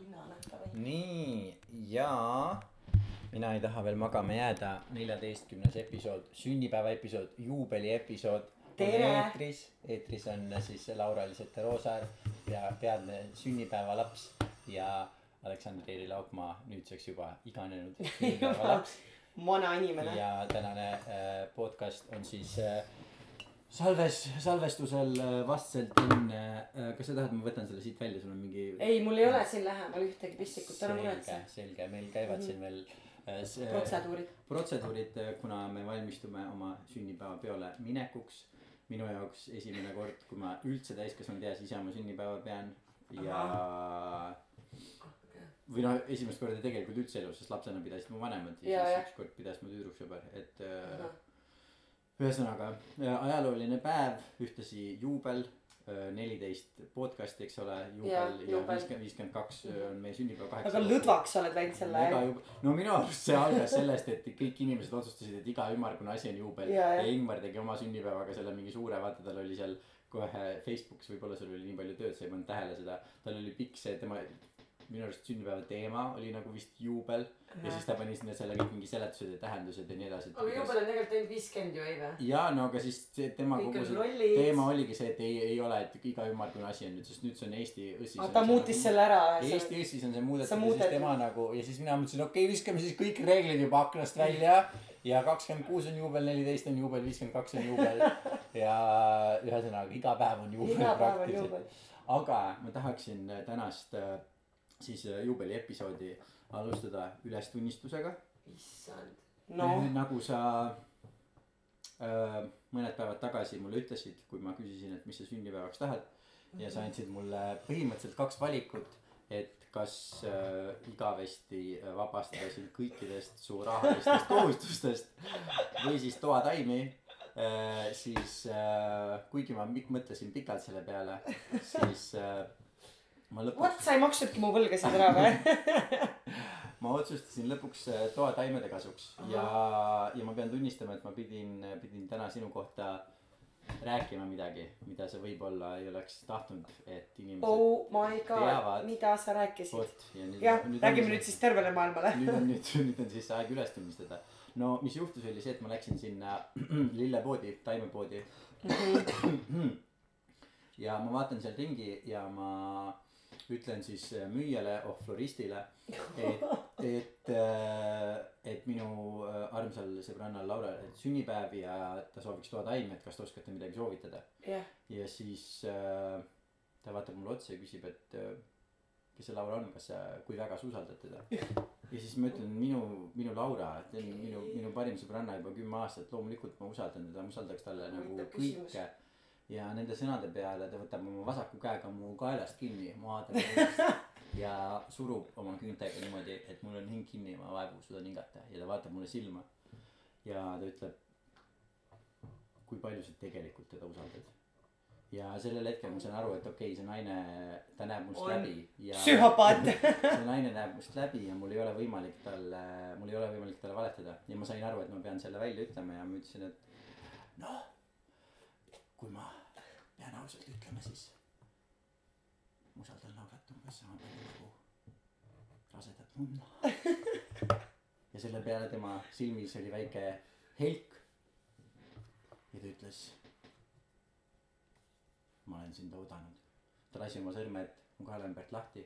tunnane davai. nii ja mina ei taha veel magama jääda, neljateistkümnes episood, sünnipäeva episood, juubeli episood. Eetris, eetris on siis Laura-Liis Roosaar ja peadne sünnipäevalaps ja Aleksandr Eeri Laupmaa nüüdseks juba iganenud sünnipäevalaps. vana inimene. ja tänane äh, podcast on siis äh, salves, salvestusel äh, vastselt enne äh,, kas sa tahad, ma võtan selle siit välja, sul on mingi ei, mul ei ole siin lähemal ühtegi pissikut, ära muretse., selge, meil käivad siin veel äh, s- protseduurid. protseduurid, kuna me valmistume oma sünnipäevapeole minekuks. minu jaoks esimene kord, kui ma üldse täiskasvanud eas ise oma sünnipäeva pean ja või noh, esimest korda tegelikult üldse elus, sest lapsena pidasid mu vanemad ja, siis ükskord pidas mu tüdruksõber, et äh, ühesõnaga äh, ajalooline päev, ühtlasi juubel, neliteist podcast'i, eks ole, juubel ja viiskümmend, viiskümmend kaks on meie sünnipäev kaheksa. aga lõdvaks oled läinud selle no minu arust see algas sellest, et kõik inimesed otsustasid, et iga ümmargune asi on juubel Ja, ja, ja. ja Ingmar tegi oma sünnipäevaga selle mingi suure, vaata tal oli seal kohe Facebookis, võib-olla sul oli nii palju tööd, sa ei pannud tähele seda, tal oli pikk see tema minu arust sünnipäeva teema oli nagu vist juubel ja siis ta pani sinna selle kõik mingi seletused ja tähendused ja nii edasi. aga juubel on tegelikult ainult viiskümmend ju, ei või? ja no aga siis see tema kõik kogu see lollid. teema oligi see, et ei, ei ole, et iga ümmargune asi on nüüd, sest nüüd see on Eesti õssis. ta muutis selle ära. Eesti õssis on see muudetud ja siis tema nagu ja siis mina mõtlesin, okei okay,, viskame siis kõik reeglid juba aknast välja. ja kakskümmend kuus on juubel, neliteist on juubel, viiskümmend kaks on juubel. ja ühesõnaga iga päev on juubel praktiliselt. aga ma tahaksin tänast äh, siis äh, juubeli episoodi alustada ülestunnistusega. issand. no, nagu sa äh, mõned päevad tagasi mulle ütlesid, kui ma küsisin, et mis sa sünnipäevaks tahad. ja sa andsid mulle põhimõtteliselt kaks valikut, et kas äh, igavesti äh, vabastada sind kõikidest su rahalistest kohustustest või siis toataimi äh,. siis äh, kuigi ma mõtlesin pikalt selle peale, siis äh, lõpuks vot sa ei maksnudki mu võlgasid ära või? ma otsustasin lõpuks äh, toataimede kasuks ja, ja ma pean tunnistama, et ma pidin, pidin täna sinu kohta rääkima midagi, mida sa võib-olla ei oleks tahtnud, et inimesed oh my god mida sa rääkisid? jah, räägime nüüd siis. tervele maailmale. nüüd on nüüd, nüüd on siis aeg üles tunnistada. no mis juhtus, oli see, et ma läksin sinna lillepoodi, taimepoodi. ja ma vaatan seal ringi ja ma ütlen siis äh, müüjale, oh floristile, et, et, et minu äh, armsal sõbrannal Laural on sünnipäev ja ta sooviks toataime, et kas te oskate midagi soovitada. jah, ja siis äh, ta vaatab mulle otsa ja küsib, et äh, kes see Laura on, kas sa, kui väga sa usaldad teda. ja siis ma ütlen, minu, minu Laura, minu, minu parim sõbranna juba kümme aastat, loomulikult ma usaldan teda, ma usaldaks talle nagu kõike. Ja nende sõnade peale ta võtab oma vasaku käega mu kaelast kinni, ma vaatan teda ja surub oma küüntega niimoodi, et mul on hing kinni ja ma vaevu suudan hingata ja ta vaatab mulle silma. ja ta ütleb, kui palju sa tegelikult teda usaldad. ja sellel hetkel ma sain aru, et okei okay,, see naine, ta näeb must On läbi ja psühhopaat. see naine näeb must läbi ja mul ei ole võimalik talle, mul ei ole võimalik talle valetada ja ma sain aru, et ma pean selle välja ütlema ja ma ütlesin, et noh, kui ma pean ausalt ütlema, siis ma usaldan Laurat umbes sama palju nagu rasedat munna. ja selle peale tema silmis oli väike helk. ja ta ütles, ma olen sind oodanud. ta lasi oma sõrmed mu kaela ümbert lahti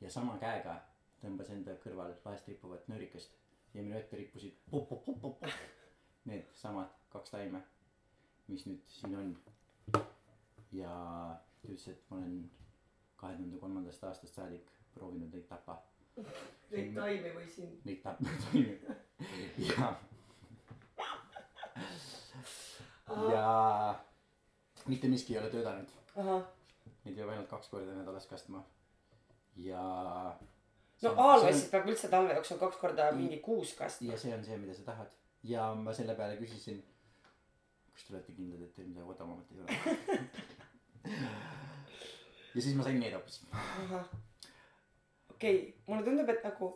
ja sama käega tõmbas enda kõrval laest rippuvat nöörikest ja minu ette rippusid need samad kaks taime, mis nüüd siin on. Ja ta ütles, et ma olen kahe tuhande kolmandast aastast saadik proovinud neid tappa, Neid taimi või sind. neid tappa taimi ja, ja mitte miski ei ole töötanud, neid peab ainult kaks korda nädalas kastma ja. no aalvessid peab üldse talve jooksul kaks korda mingi kuus kastma ja. see on see, mida sa tahad ja ma selle peale küsisin, kas te olete kindlad, et teil midagi odavamat ei ole. ja siis ma sain need hoopis. okei okay., mulle tundub, et nagu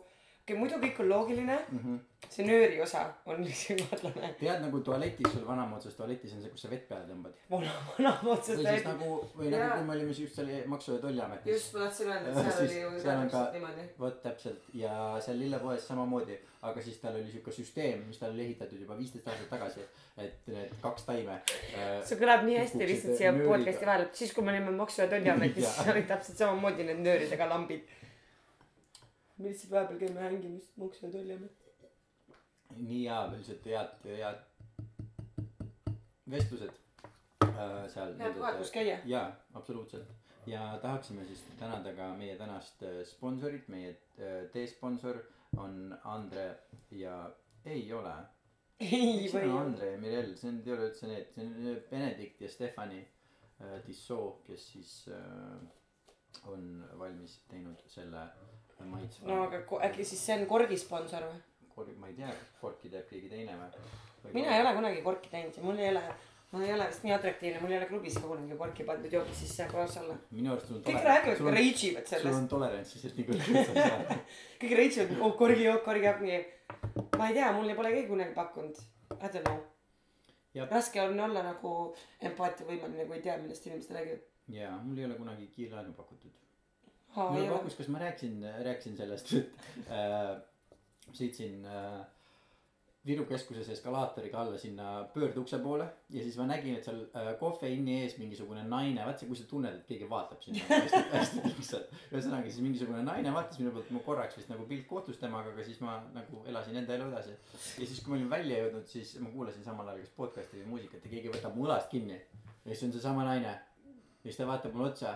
okei, muidu kõik on loogiline, mm. -hmm. see nööri osa on kahtlane. tead nagu tualetis sul vanamoodsas tualetis on see, kus sa vett peale tõmbad. vana, vana otsast või siis nagu, või nagu Jaa. kui me olime siis just selle Maksu- ja Tolliametis. just, ma tahtsin öelda, et seal Siis oli ju seal on ka- täpselt niimoodi. vot täpselt ja seal lillepoes samamoodi, aga siis tal oli siuke süsteem, mis tal oli ehitatud juba viisteist aastat tagasi, et need kaks taime äh,. see kõlab nii hästi lihtsalt siia podcast'i vahele, siis kui me olime Maksu- ja Tolliametis, siis olid täpselt samamoodi need nööridega lambid. Me lihtsalt vahepeal käime hängimas Maksu- ja Tolliametis. nii hea, lihtsalt head, head vestlused äh, seal. head kohad, kus käia. jaa, absoluutselt. ja tahaksime siis tänada ka meie tänast äh, sponsorit, meie äh, teesponsor on Andre ja ei ole. ei või on? Andre ja Mirel, see on, ei ole üldse need, see on äh, Benedikt ja Stefani äh, Tissot, kes siis äh, on valmis teinud selle maitsva no aga äkki siis see on korgisponsor või? korg, ma ei tea, kas korki teeb keegi teine või? mina ei ole kunagi korki teinud ja mul ei ole, ma ei ole vist nii atraktiivne, mul ei ole klubis ka kunagi korki pandud jooki sisse koos olla. minu arust sul on kõik räägivad, sul rage ivad sul sellest. on tolerants lihtsalt nii kõrge, et sa ei saa. kõik rage ivad, oh korgijook, korgijook, nii. ma ei tea, mulle pole keegi kunagi pakkunud. I don't know Jah.. raske on olla nagu empaatiavõimeline, kui ei tea, millest inimesed räägivad. jaa, mul ei ole kunagi kiirlaenu pakutud. ole. pakkus, kas ma rääkisin, rääkisin sellest, et äh, sõitsin äh, Viru keskuses eskalaatoriga alla sinna pöördukse poole ja siis ma nägin, et seal äh, kohveinni ees mingisugune naine, vaat see, kui sa tunned, et keegi vaatab sind nagu hästi, hästi pingsalt. ühesõnaga siis mingisugune naine vaatas minu poolt, ma korraks vist nagu pilt kohtus temaga, aga siis ma nagu elasin enda elu edasi. ja siis, kui ma olin välja jõudnud, siis ma kuulasin samal ajal kas podcast'i või muusikat ja keegi võtab mu õlast kinni. ja siis on seesama naine. ja siis ta vaatab mulle otsa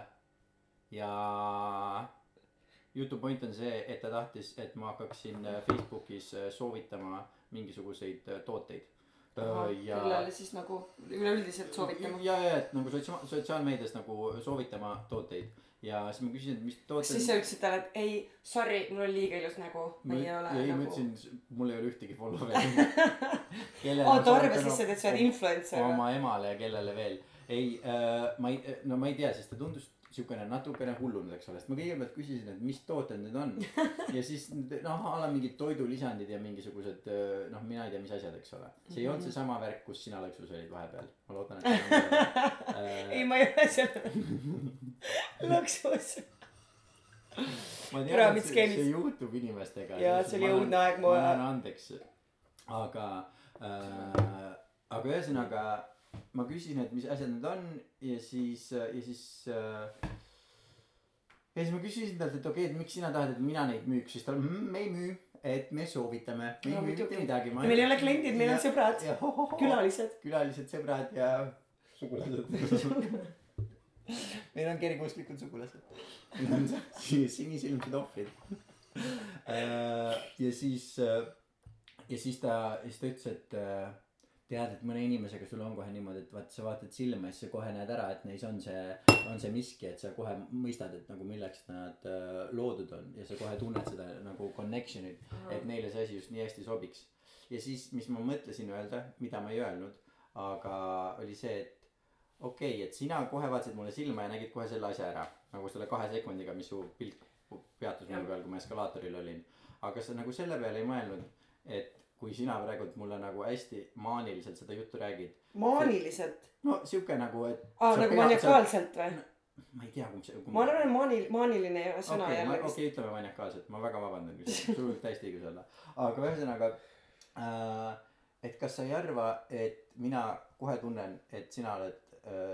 ja jutu point on see, et ta tahtis, et ma hakkaksin äh, Facebookis äh, soovitama mingisuguseid äh, tooteid. ja kellele siis nagu üleüldiselt soovitama. ja, ja, et nagu sotsiaal, sotsiaalmeedias nagu soovitama tooteid ja siis ma küsisin, et mis tooted. siis sa ütlesid talle, et ei, sorry, mul on liiga ilus nägu. ma ei ole ei, ma nagu. ütlesin, mul ei ole ühtegi follower'i. aa, ta arvas lihtsalt, et sa oled influencer oma emale ja kellele veel. ei äh,, ma ei, no ma ei tea, sest ta tundus siukene natukene hullunud, eks ole, sest ma kõigepealt küsisin, et mis tooted need on. ja siis noh, a la mingid toidulisandid ja mingisugused äh, noh, mina ei tea, mis asjad, eks ole. see ei olnud seesama värk, kus sina lõksus olid vahepeal. ma loodan, et enam ei ma ei ole seal lõksus. ma tean, et see, see juhtub inimestega. Jaa, see oli õudne aeg, ma- ma annan andeks. aga äh,, aga ühesõnaga ma küsin, et mis asjad need on ja siis, ja siis äh, ja siis ma küsisin talt, et okei okay,, et miks sina tahad, et mina neid müüks, siis ta mm,, me ei müü, et me soovitame, me ei No müü mitte midagi. meil ei ole kliendid, meil on sõbrad, külalised. külalised, sõbrad ja sugulased. meil on kergeusklikud sugulased. sinisilmsed ohvrid. ja siis, ja siis ta, siis ta ütles, et äh, tead, et mõne inimesega sul on kohe niimoodi, et vaat sa vaatad silma ja siis sa kohe näed ära, et neis on see, on see miski, et sa kohe mõistad, et nagu milleks nad äh, loodud on ja sa kohe tunned seda nagu connection'it, et neile see asi just nii hästi sobiks. ja siis, mis ma mõtlesin öelda, mida ma ei öelnud, aga oli see, et okei okay,, et sina kohe vaatasid mulle silma ja nägid kohe selle asja ära nagu selle kahe sekundiga, mis su pilt peatus minu peal, kui ma eskalaatoril olin. aga sa nagu selle peale ei mõelnud, et kui sina praegult mulle nagu hästi maaniliselt seda juttu räägid, maaniliselt. no sihuke nagu, et. aa, nagu maniakaalselt või? ma ei tea, kui see. ma arvan, et maanil-, maaniline ei ole sõna okei, jälle okei, ütleme maniakaalselt, ma väga vabandan, kui see võib täiesti õigus olla. aga ühesõnaga äh,, et kas sa ei arva, et mina kohe tunnen, et sina oled äh,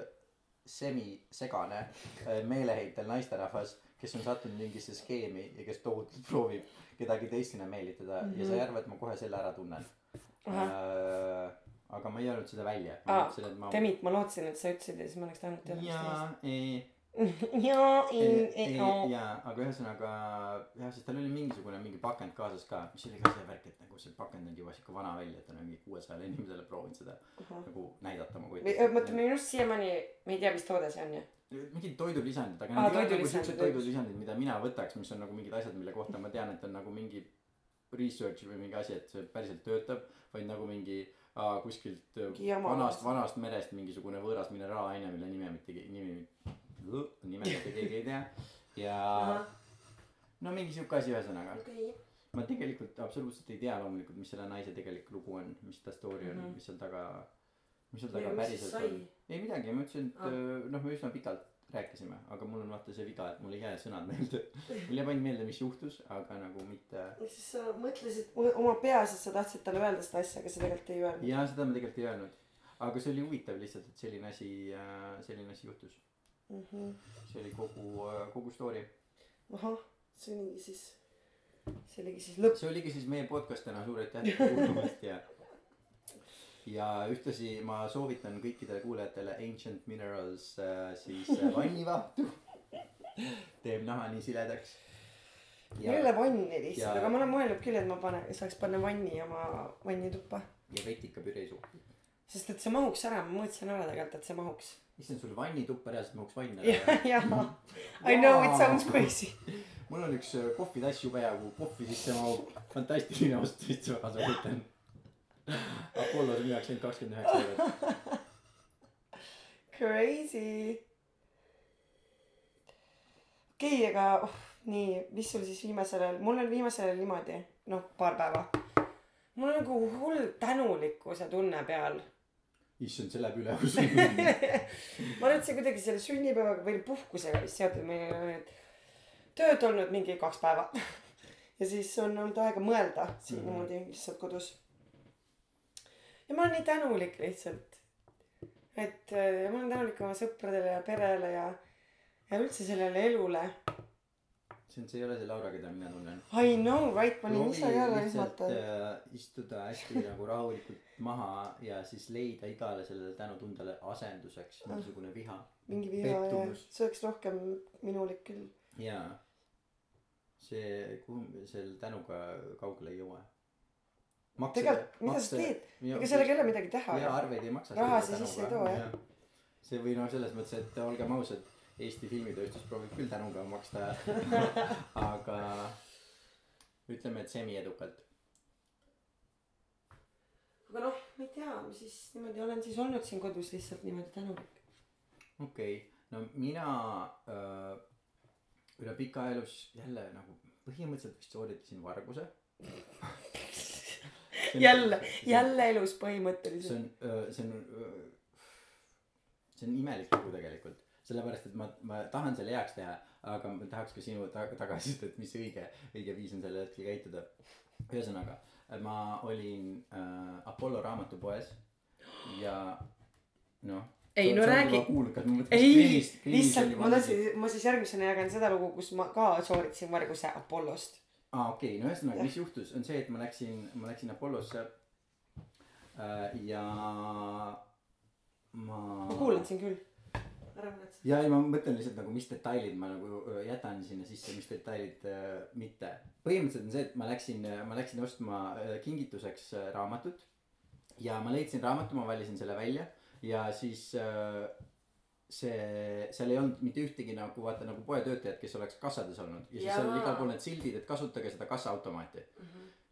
semisegane äh, meeleheitel naisterahvas, kes on sattunud mingisse skeemi ja kes tohutult proovib kedagi teist sinna meelitada mm -hmm. ja sa ei arva, et ma kohe selle ära tunnen äh,. aga ma ei öelnud seda välja. Aa, Demit, ma lootsin, et sa ütlesid ja siis ma oleks tahtnud teada, jaa, ei jaa, ei, ei, oo. jaa, aga ühesõnaga jah, sest tal oli mingisugune mingi pakend kaasas ka, mis oli ka see värk, et nagu see pakend on juba siuke vana välja, et ta on mingi kuuesajale inimesele proovinud seda nagu näidata oma mõtle, me just siiamaani, me ei tea, mis toode see on ju. Mingid toidulisandid, aga need ei ole nagu siuksed toidulisandid, mida mina võtaks, mis on nagu mingid asjad, mille kohta ma tean, et on nagu mingi research või mingi asi, et see päriselt töötab, vaid nagu mingi aa, kuskilt jama. vanast, vanast merest mingisugune võõras mineraalaine, mille nime mitte, nimi, nime mitte keegi ei tea ja no mingi siuke asi ühesõnaga. okei. ma tegelikult absoluutselt ei tea loomulikult, mis selle naise tegelik lugu on, mis ta story on Mhm., mis seal taga, mis seal taga päriselt on. ei midagi, ma ütlesin, et Ah. öö, noh, me üsna pikalt rääkisime, aga mul on vaata see viga, et mul ei jää sõnad meelde. mul jääb ainult meelde, mis juhtus, aga nagu mitte. siis sa mõtlesid oma peas, et sa tahtsid talle öelda seda asja, aga sa tegelikult ei öelnud. ja seda ma tegelikult ei öelnud. aga see oli huvitav lihtsalt, et selline asi, selline asi juhtus. Mhm. see oli kogu, kogu story. ahah, see oligi siis, see oligi siis lõpp. see oligi siis meie podcast täna, suur aitäh kuulamast ja ja ühtlasi ma soovitan kõikidele kuulajatele Ancient Minerals äh, siis äh, vannivahtu. teeb naha nii siledaks. ole vanni lihtsalt, aga ma olen mõelnud küll, et ma panen, saaks panna vanni oma vannituppa. ja vetikapüree suhtes. sest et see mahuks ära, ma mõtlesin ära tegelikult, et see mahuks. issand, sul vannituppa reaalselt mahuks vann jah ära,. jah. I know it sounds crazy. mul on üks äh, kohvitass jube hea, kuhu kohvi sisse mahub. fantastiline ost, vist väga soovitan. Apollos müüakse ainult kakskümmend üheksa eurot. Crazy. okei okay,, aga oh, nii, mis sul siis viimasel ajal, mul on viimasel ajal niimoodi, noh, paar päeva. mul on nagu hull tänulikkuse tunne peal. issand, see läheb üle usu. ma arvan, et see kuidagi selle sünnipäevaga või puhkusega vist seotud, meil on nüüd tööd olnud mingi kaks päeva. ja siis on olnud aega mõelda siin Mhm. niimoodi lihtsalt kodus. Ja ma olen nii tänulik lihtsalt. et äh, ma olen tänulik oma sõpradele ja perele ja, ja üldse sellele elule. see on, see ei ole see Laura, keda mina tunnen. I know right, ma olin proovi ise lihtsalt ehmatav. äh, istuda hästi nagu rahulikult maha ja siis leida igale sellele tänutundele asenduseks mingisugune viha. mingi viha ja pettumus. see oleks rohkem minulik küll. jaa. see, kuhu selle tänuga kaugele ei jõua. tegelikult, mida sa teed? ega sellega ei ole midagi teha ju. arveid ei maksa. Raha siia sisse ei too, jah.. see või noh, selles mõttes, et olgem ausad, Eesti filmitööstus proovib küll tänuga maksta, aga ütleme, et semiedukalt. aga noh, ma ei tea, ma siis niimoodi olen siis olnud siin kodus lihtsalt niimoodi tänulik. okei okay., no mina äh, üle pika elus jälle nagu põhimõtteliselt vist sooritasin varguse. jälle, jälle elus see põhimõtteliselt. on, see on, see on imelik lugu tegelikult, sellepärast et ma, ma tahan selle heaks teha, aga ma tahaks ka sinu ta- tagasisidet, mis see õige, õige viis on sellel hetkel käituda. ühesõnaga, ma olin äh, Apollo raamatupoes ja noh. Ei, no räägi- ei, lihtsalt ma tahtsin, ma siis järgmisena jagan seda lugu, kus ma ka sooritasin varguse Apollost. Aa okei okay,, no ühesõnaga, mis juhtus, on see, et ma läksin, ma läksin Apollosse äh, ja ma. ma kuulan sind küll. ära muretse. ja ei, ma mõtlen lihtsalt nagu, mis detailid ma nagu öö, jätan sinna sisse, mis detailid äh, mitte. põhimõtteliselt on see, et ma läksin, ma läksin ostma äh, kingituseks äh, raamatut ja ma leidsin raamatu, ma valisin selle välja ja siis äh, see, seal ei olnud mitte ühtegi nagu vaata nagu poetöötajat, kes oleks kassades olnud. Ja siis seal oli Jaa. igal pool need sildid, et kasutage seda kassaautomaati.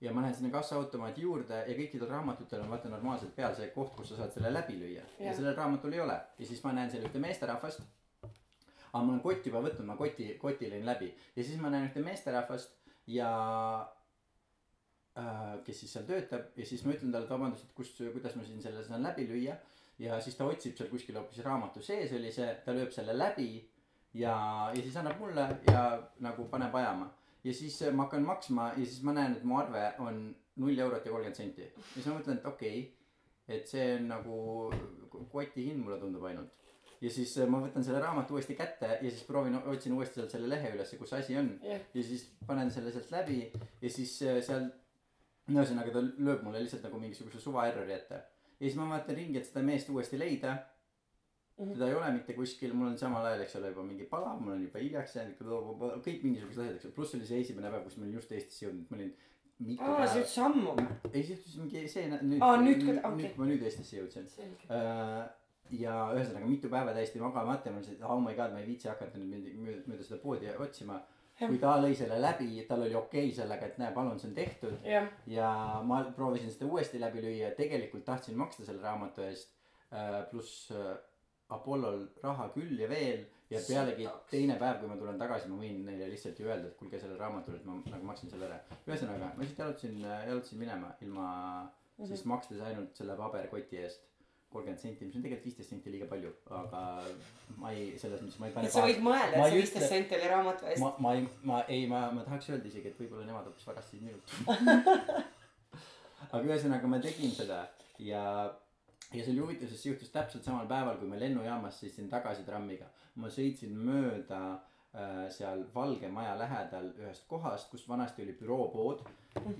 ja ma lähen sinna kassaautomaati juurde ja kõikidel raamatutel on vaata normaalselt peal see koht, kus sa saad selle läbi lüüa. Ja, ja sellel raamatul ei ole. Ja siis ma näen seal ühte meesterahvast. Aga ma olen koti juba võtnud, ma koti, koti lõin läbi. Ja siis ma näen ühte meesterahvast ja äh, kes siis seal töötab. Ja siis ma ütlen talle, et vabandust, et kus, kuidas ma siin selle saan läbi lüüa. Ja siis ta otsib seal kuskil hoopis raamatu sees oli see, ta lööb selle läbi ja, ja siis annab mulle ja nagu paneb ajama. ja siis äh, ma hakkan maksma ja siis ma näen, et mu arve on null eurot ja kolmkümmend senti. ja siis ma mõtlen, et okei okay,, et see on nagu koti hind mulle tundub ainult ja siis äh, ma võtan selle raamatu uuesti kätte ja siis proovin, otsin uuesti sealt selle lehe ülesse, kus asi on. jah, ja siis panen selle sealt läbi ja siis äh, seal, no ühesõnaga ta lööb mulle lihtsalt nagu mingisuguse suva errori ette. Ja siis ma vaatan ringi, et seda meest uuesti leida. Mhm. teda ei ole mitte kuskil, mul on samal ajal, eks ole, juba mingi palav, mul on juba hiljaks jäänud, kõik mingisugused asjad, eks ole, pluss oli see esimene päev, kus ma olin just Eestisse jõudnud, ma olin mitu aa, see päeva. ütles ammu või? ei, see juhtus mingi see nüüd Aa, nüüd ka- okei. nüüd, kui ma nüüd Eestisse jõudsin. Äh, ja ühesõnaga mitu päeva täiesti magamata ja ma mõtlesin, et oh my god, ma ei viitsi hakata nüüd mööda seda poodi otsima. Kui ta lõi selle läbi, tal oli okei okay sellega, et näe, palun, see on tehtud. jah, ja ma proovisin seda uuesti läbi lüüa, tegelikult tahtsin maksta selle raamatu eest äh,. pluss äh, Apollol raha küll ja veel ja pealegi teine päev, kui ma tulen tagasi, ma võin neile lihtsalt ju öelda, et kuulge sellel raamatul, et ma nagu maksin selle ära. ühesõnaga, ma lihtsalt jalutasin, jalutasin minema ilma Mhm. siis makstes ainult selle paberkoti eest kolmkümmend senti, mis on tegelikult viisteist senti liiga palju, aga ma ei, selles mõttes ma ei pane et sa võid mõelda, et see ei viisteist senti oli raamatu eest. ma, ma ei, ma ei, ma, ma tahaks öelda isegi, et võib-olla nemad hoopis varastasid minult. aga ühesõnaga ma tegin seda ja, ja see oli huvitav, sest see juhtus täpselt samal päeval, kui ma lennujaamast sõitsin tagasi trammiga. ma sõitsin mööda äh, seal Valge Maja lähedal ühest kohast, kus vanasti oli büroopood.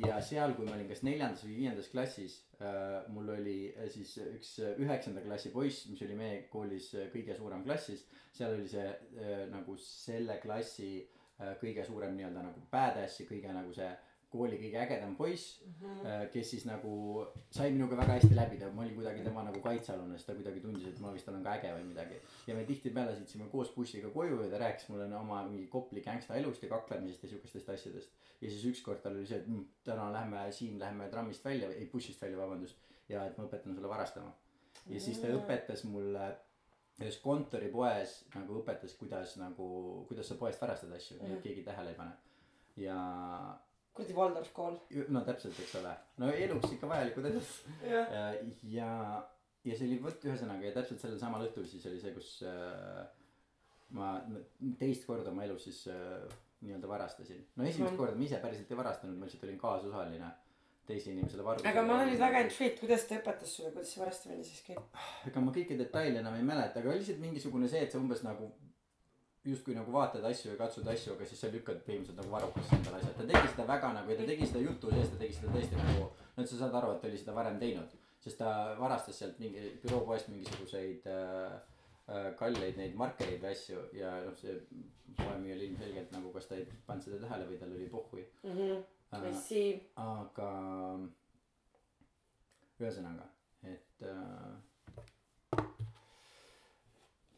Ja seal, kui ma olin kas neljandas või viiendas klassis äh,, mul oli äh, siis üks äh, üheksanda klassi poiss, mis oli meie koolis äh, kõige suurem klass siis, seal oli see äh, nagu selle klassi äh, kõige suurem nii-öelda nagu badass ja kõige nagu see kooli kõige ägedam poiss äh, kes siis nagu sai minuga väga hästi läbi, ta, ma olin kuidagi tema nagu kaitsealune, sest ta kuidagi tundis, et ma vist olen ka äge või midagi. ja me tihtipeale sõitsime koos bussiga koju ja ta rääkis mulle oma mingi Kopli gängsta elust ja kaklemisest ja siukestest asjadest. ja siis ükskord tal oli see, et mm, täna lähme siin, lähme trammist välja, ei bussist välja, vabandust. ja et ma õpetan sulle varastama. ja siis ta õpetas mulle ühes kontoripoes nagu õpetas, kuidas nagu, kuidas sa poest varastad asju, nii et keegi tähele ei pane. ja kuradi Waldorf kool. no täpselt, eks ole, no eluks ikka vajalikud asjad. jah. ja, ja see oli vot ühesõnaga ja täpselt sellel samal õhtul siis oli see, kus äh, ma teist korda oma elus siis äh, nii-öelda varastasin. no esimest Mhm. korda ma ise päriselt ei varastanud, ma lihtsalt olin kaasosaline teise inimesele vargusel. aga ma olen nüüd väga intrigued, kuidas ta õpetas sulle, kuidas see varastamine siis käib? ega ma kõiki detaile enam ei mäleta, aga lihtsalt mingisugune see, et sa umbes nagu justkui nagu vaatad asju ja katsud asju, aga siis sa lükkad põhimõtteliselt nagu varukasse endale asjad. ta tegi seda väga nagu ja ta tegi seda jutu sees, ta tegi seda tõesti nagu, no et sa saad aru, et ta oli seda varem teinud. sest ta varastas sealt mingi büroopoest mingisuguseid äh, äh, kalleid neid markereid või asju ja noh, see poemüüja oli ilmselgelt nagu, kas ta ei pannud seda tähele või tal oli pohhui I äh,. see. aga ühesõnaga, et äh,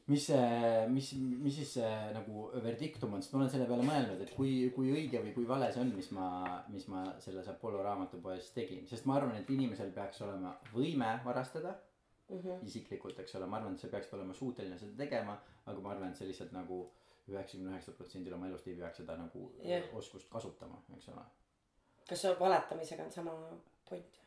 mis see, mis, mis siis see nagu verdiktum on, sest ma olen selle peale mõelnud, et kui, kui õige või kui vale see on, mis ma, mis ma selles Apollo raamatupoes tegin, sest ma arvan, et inimesel peaks olema võime varastada Mhm. isiklikult, eks ole, ma arvan, et sa peaksid olema suuteline seda tegema, aga ma arvan, et sa lihtsalt nagu üheksakümne üheksal protsendil oma elust ei peaks seda nagu Jah. oskust kasutama, eks ole kas see valetamisega on sama point?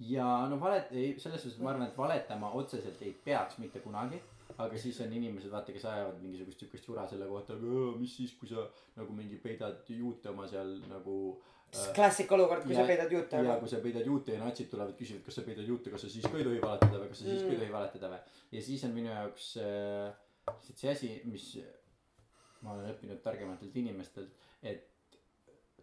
ja no valet-, ei, selles suhtes ma arvan, et valetama otseselt ei peaks mitte kunagi. Aga siis on inimesed, vaata, kes ajavad mingisugust siukest jura selle kohta, mis siis, kui sa nagu mingi peidad juute oma seal nagu äh,. klassik olukord, kui Ja- sa peidad juute ja kui sa peidad juute ja natsid tulevad, küsivad, kas sa peidad juute, kas sa siis ka ei tohi valetada või kas sa siis ka ei Mm. tohi valetada või. ja siis on minu jaoks äh, lihtsalt see asi, mis ma olen õppinud targematelt inimestelt, et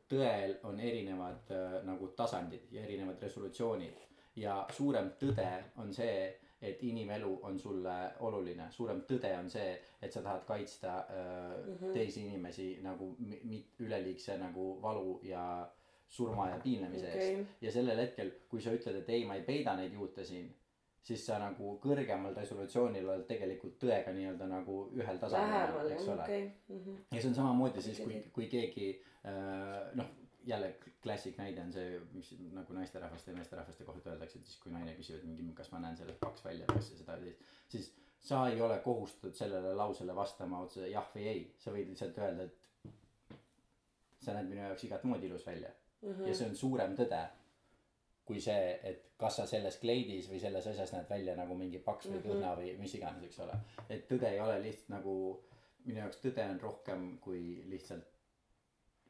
tõel on erinevad äh, nagu tasandid ja erinevad resolutsioonid ja suurem tõde on see, et inimelu on sulle oluline, suurem tõde on see, et sa tahad kaitsta äh, Mhm. teisi inimesi nagu mi- mi- üleliigse nagu valu ja surma ja piinamise eest okei, ja sellel hetkel, kui sa ütled, et ei, ma ei peida neid juute siin, siis sa nagu kõrgemal resolutsioonil oled tegelikult tõega nii-öelda nagu ühel tasandil, eks ole. okei. Mhm. ja see on samamoodi siis, kui kui keegi äh, noh, jälle klassik näide on see, mis nagu naisterahvaste ja meesterahvaste kohta öeldakse, et siis kui naine küsib, et mingi, kas ma näen sellest paks välja või kas sa seda teed, siis sa ei ole kohustatud sellele lausele vastama otse jah või ei, sa võid lihtsalt öelda, et sa näed minu jaoks igat moodi ilus välja Mhm. ja see on suurem tõde kui see, et kas sa selles kleidis või selles asjas näed välja nagu mingi paks või Mhm. kõhna või mis iganes, eks ole. et tõde ei ole lihtsalt nagu, minu jaoks tõde on rohkem kui lihtsalt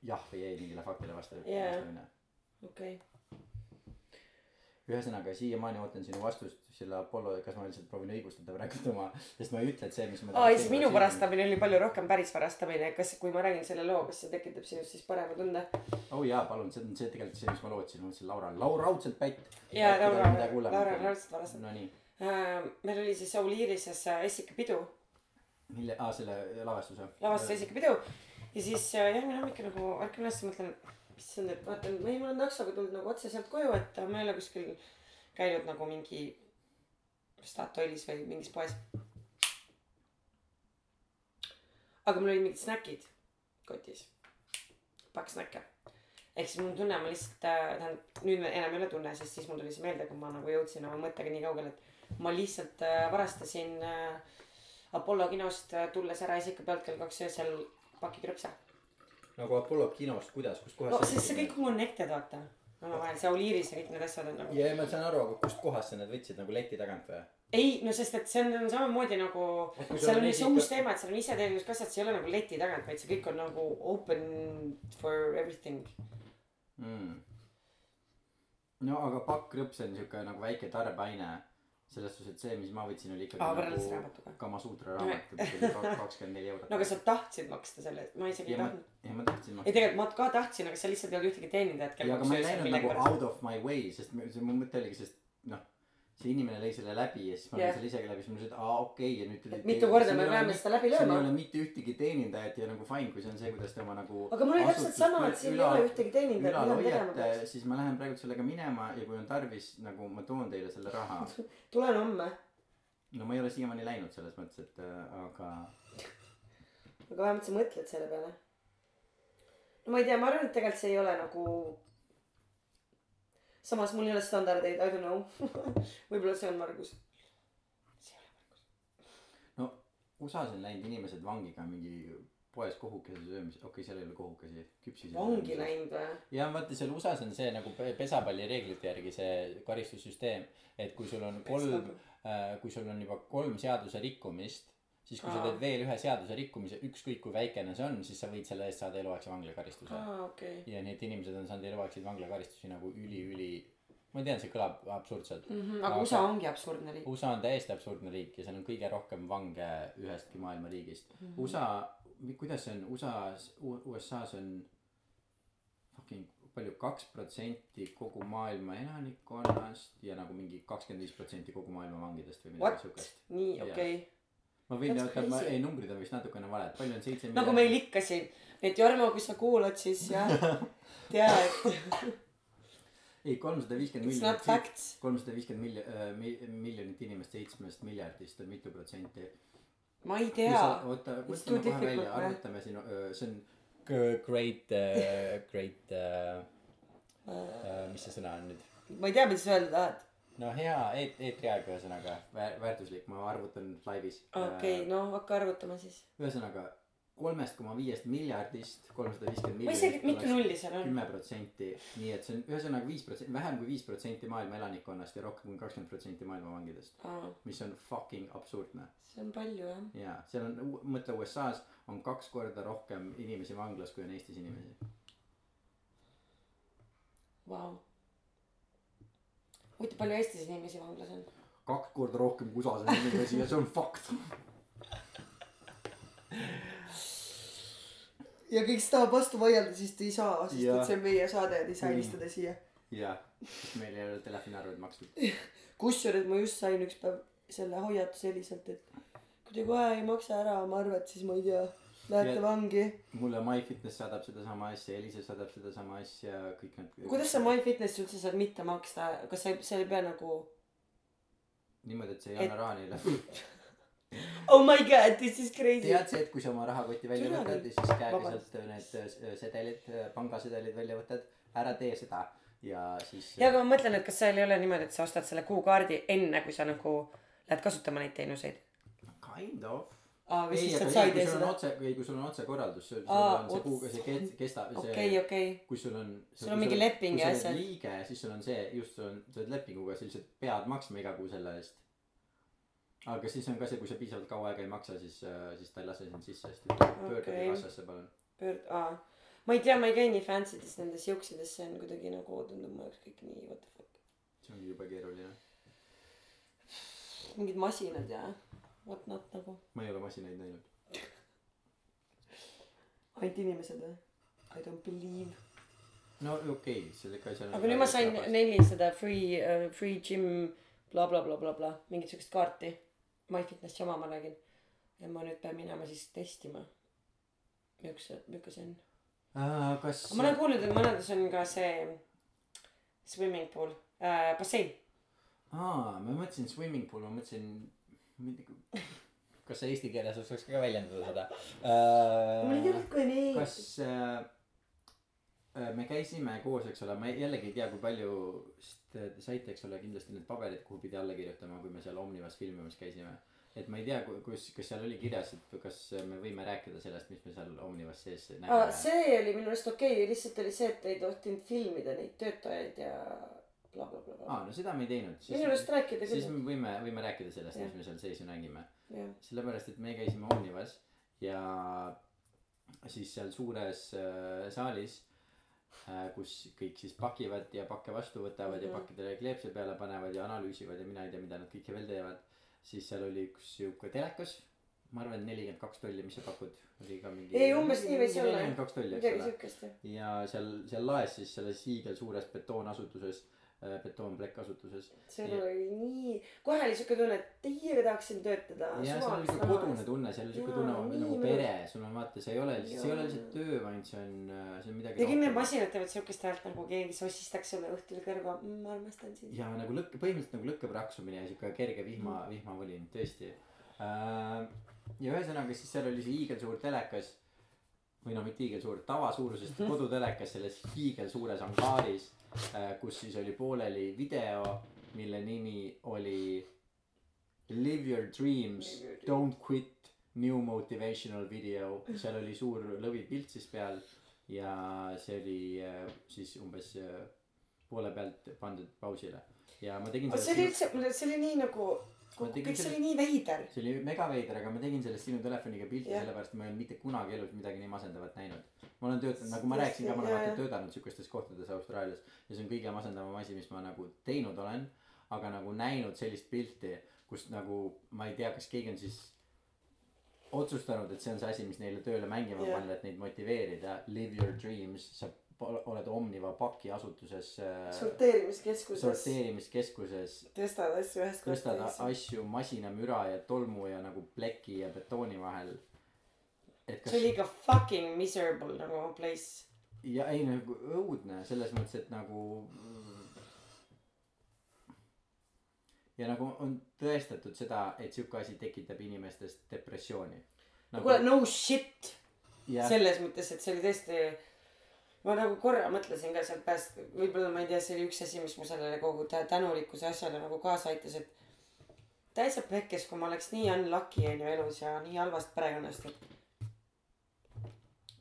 jah või ei mingile faktile vastav Jaa. vastamine. okei, ühesõnaga siiamaani ootan sinu vastust selle Apollo, kas ma lihtsalt proovin õigustada praegu oma, sest ma ei ütle, et see, mis ma aa, siis minu. varastamine oli palju rohkem päris varastamine, kas, kui ma räägin selle loo, kas see tekitab sinus siis parema tunde? oh jaa, palun, see on see tegelikult see, mis ma lootsin, ma mõtlesin Laura, Laura raudselt pätt. jaa, Laura, Laura raudselt varastab. no nii, meil oli siis Soul Irises äh, Essika-pidu, mille, aa selle lavastuse. lavastas Essika-pidu ja siis äh, järgmine hommik nagu ärkan üles ja mõtlen, issand, et vaatan, või mul on taksoga tulnud nagu otse sealt koju, et ma ei ole kuskil käinud nagu mingi Statoilis või mingis poes. aga mul olid mingid snäkid kotis, pakk snäkke. ehk siis mul tunne, ma lihtsalt äh, tähendab nüüd enam ei ole tunne, sest siis mul tuli see meelde, kui ma nagu jõudsin oma mõttega nii kaugele, et ma lihtsalt äh, varastasin äh, Apollo kinost tulles ära isika pealt kell kaks öösel paki krõpse. nagu Apollo kinost, kuidas, kus kohas no sest see kõik on connected vaata omavahel, see Auliiris ja kõik need asjad on nagu. ja, ja ma saan aru, aga kust kohast sa need võtsid nagu leti tagant või? ei, no sest et see on, on samamoodi nagu, kui sul seal on see uus teema, et seal on iseteeninduskassad, see ei ole nagu leti tagant, vaid see kõik on nagu open for everything. mm.. no aga pakkrõps on siuke nagu väike tarbeaine. Selles suhtes, et see, mis ma võtsin, oli ikkagi Aa, nagu. Kamasuutra raamat, mis oli kak- kakskümmend neli eurot. no aga sa tahtsid maksta selle ma isegi ei tahtnud., ja ma tahtsin ei maksta. tegelikult ma ka tahtsin, aga seal lihtsalt ei olnud ühtegi teenindajat, ja aga ma ei läinud nagu out of my way, sest mu mõte oligi, sest see inimene lõi selle läbi ja siis ma lõin selle isegi läbi, siis ma mõtlesin, et aa okei okay, ja nüüd tuli. Mitu korda me peame seda läbi seal ei lööma? ole mitte ühtegi teenindajat ja nagu fine, kui see on see, kuidas te oma nagu. aga mul oli täpselt sama, et siin ei ole ühtegi teenindajat, mida ma tegema peaks. siis ma lähen praegu sellega minema ja kui on tarvis, nagu ma toon teile selle raha. tulen homme, no ma ei ole siiamaani läinud selles mõttes, et äh, aga aga vähemalt sa mõtled selle peale. no ma ei tea, ma arvan, et tegelikult see ei ole nagu. Samas mul ei ole standardeid, I don't know. võib-olla see on Margus. no USA-s on läinud inimesed vangi ka mingi poes kohukese söömise, okei okay,, seal ei ole kohukesi, küpsisi. vangi. läinud või? ja vaata seal USA-s on see nagu pe- pesapalli reeglite järgi see karistussüsteem, et kui sul on kolm, kui sul on juba kolm seaduse rikkumist, siis kui sa Aa. teed veel ühe seaduse rikkumise, ükskõik kui väikene see on, siis sa võid selle eest saada eluaegse vanglakaristuse. okei. ja need inimesed on saanud eluaegseid vanglakaristusi nagu üli-üli, ma tean, see kõlab absurdselt. Mhm, aga USA ongi absurdne riik. USA on täiesti absurdne riik ja seal on kõige rohkem vange ühestki maailma riigist mm. -hmm. USA, kuidas see on, USA-s, USA-s on fucking palju, kaks protsenti kogu maailma elanikkonnast ja nagu mingi kakskümmend viis protsenti kogu maailma vangidest või midagi siukest. nii, okei okay.. Ma võin öelda, ma crazy. ei numbrid on vist natukene valed, palju on seitse nagu meil ikka siin. et Jarmo, kui sa kuulad, siis jah, tea, et ei, kolmsada viiskümmend miljonit, kolmsada viiskümmend miljonit, miljonit inimest seitsmest miljardist on mitu protsenti ma ei tea oota, mõtleme kohe välja, arvutame siin, see on great uh,, great uh,, uh, mis see sõna on nüüd? ma ei tea, mida sa öelda tahad. No hea eet-, eetriaeg ühesõnaga, väärtuslik, ma arvutan laivis. okei, no hakka arvutama siis. ühesõnaga kolmest koma viiest miljardist kolmsada viiskümmend ma isegi, miljonit mitu nulli seal on? kümme protsenti, nii et see on ühesõnaga viis protsenti, vähem kui viis protsenti maailma elanikkonnast ja rohkem kui kakskümmend protsenti maailma vangidest, aa, mis on fucking absurdne. see on palju jah. jaa, seal on, mõtle USA-s on kaks korda rohkem inimesi vanglas, kui on Eestis inimesi. Vau. huvitav, palju Eestis inimesi vanglas on? kaks korda rohkem kui USA-s on inimesi ja see on fakt. ja kõik kes tahavad vastu vaielda, siis te ei saa, sest Jah. et see on meie saade, te ei saa Mm. helistada siia. jah, sest meil ei ole telefoniarved makstud. kusjuures ma just sain üks päev selle hoiatuse Eliselt, et kui te kohe ei maksa ära oma arvet, siis ma ei tea, lähete vangi. mulle MyFitness saadab sedasama asja, Elisa saadab sedasama asja, kõik need. kuidas sa MyFitnessi üldse saad mitte maksta, kas sa sa ei pea nagu niimoodi, et sa ei anna Et- raha neile. oh my god, this is crazy. tead see, et kui sa oma rahakoti välja Türa võtad ja siis käega sealt need äh, sedelid, pangasedelid välja võtad, ära tee seda ja siis. ja aga ma mõtlen, et kas seal ei ole niimoodi, et sa ostad selle kuukaardi enne, kui sa nagu lähed kasutama neid teenuseid. Kind of. aa, või siis sa sul on seda. otse, ei kui sul on otsekorraldus, sul sul on see kuu, ots- see ke- kestab, okei, see, okei. kui sul on. Sul on mingi leping ja kui sa asjad. oled liige, siis sul on see, just sul on, sa oled lepinguga, sa lihtsalt pead maksma iga kuu selle eest. aga siis on ka see, kui sa piisavalt kaua aega ei maksa, siis, siis ta ei lase sind sisse, siis ta ütleb, pöörduge Okei. kassasse palun. pöörd-, aa. ma ei tea, ma ei käi nii fancy des nendes juuksides, see on kuidagi nagu tundub mu jaoks kõik nii what the fuck. see on jube keeruline. mingid masinad ja what not nagu. ma ei ole masinaid näinud. ainult inimesed või? I don't believe. no okei okay,, selle ka seal. aga nüüd ma sain. neli seda free uh,, free gym blablabla bla,, bla, bla, mingit siukest kaarti. MyFitnessi oma ma räägin. ja ma nüüd pean minema siis testima. see, milline see on? kas. ma olen kuulnud, et mõnedes on ka see swimming pool äh,, bassein. aa, ma mõtlesin swimming pool, ma mõtlesin. Kas sa eesti keeles oskaks ka väljendada seda mul ei uh,? tea, kui nii. kas äh, äh, me käisime koos, eks ole, ma jällegi ei tea, kui palju, sest te saite, eks ole, kindlasti need paberid, kuhu pidi alla kirjutama, kui me seal Omnivas filmimas käisime. et ma ei tea, kus, kas seal oli kirjas, et kas me võime rääkida sellest, mis me seal Omnivas sees nägime. see oli minu arust okei okay., lihtsalt oli see, et ei tohtinud filmida neid töötajaid ja blablabla bla, aa, no seda me ei teinud. minu arust rääkida siis küll. me võime, võime rääkida sellest, mis me seal sees ju nägime. sellepärast, et me käisime Omnivas ja siis seal suures äh, saalis äh,, kus kõik siis pakivad ja pakke vastu võtavad ja Mhm. pakkidele kleepse peale panevad ja analüüsivad ja mina ei tea, mida nad kõike veel teevad. siis seal oli üks sihuke telekas, ma arvan, nelikümmend kaks tolli, mis sa pakud, oli ka mingi. Ei, umbes nii võis olla, nelikümmend kaks tolli, eks ole. ja seal, seal laes siis selles hiigelsuures betoonasutuses, betoonplekkasutuses seal oli nii, kohe oli siuke tunne, et teiega tahaksin töötada. ja seal on siuke kodune tunne, seal on siuke tunne nagu pere, sul on vaata, see ei ole lihtsalt, see ei ole lihtsalt töö, vaid see on, see on midagi ja kõik need masinad teevad siukest häält nagu keegi sosistaks sulle õhtul kõrva mm,. ma armastan sind. ja nagu lõkke, põhimõtteliselt nagu lõkkepraksumine ja siuke kerge vihma, vihmavõlin, tõesti. ja ühesõnaga siis seal oli see hiigelsuur telekas või no mitte hiigelsuur, tavasuurusest kodutelekas selles hiigelsuures angaaris, kus siis oli pooleli video, mille nimi oli Live your dreams, don't quit, new motivational video, seal oli suur lõvipilt siis peal ja see oli äh, siis umbes äh, poole pealt pandud pausile. Ja ma tegin see oli üldse, see oli nii nagu, kõik see oli nii veider. see oli megaveider, aga ma tegin sellest sinu telefoniga pilti sellepärast, et ma ei olnud mitte kunagi elus midagi nii masendavat näinud. ma olen töötanud, nagu ma rääkisin ka, ma olen vaata töötanud siukestes kohtades Austraalias ja see on kõige masendavam asi, mis ma nagu teinud olen. aga nagu näinud sellist pilti, kus nagu ma ei tea, kas keegi on siis otsustanud, et see on see asi, mis neile tööle mängima panna, et neid motiveerida. Live your dreams, sa oled Omniva pakiasutuses äh, sorteerimiskeskuses sorteerimiskeskuses tõstad asju ühest tõstad kohast asju masinamüra ja tolmu ja nagu pleki ja betooni vahel. et kas see oli ikka fucking miserable nagu place. ja ei nagu õudne selles mõttes, et nagu. ja nagu on tõestatud seda, et sihuke asi tekitab inimestes depressiooni. no kuule, no shit. jah, selles mõttes, et see oli tõesti. Ma nagu korra mõtlesin ka sealt pääst, võib-olla ma ei tea, see oli üks asi, mis mu sellele kogu tä- tänulikkuse asjale nagu kaasa aitas, et. täitsa pekkes, kui ma oleks nii unlucky on ju elus ja nii halvast perekonnast, et.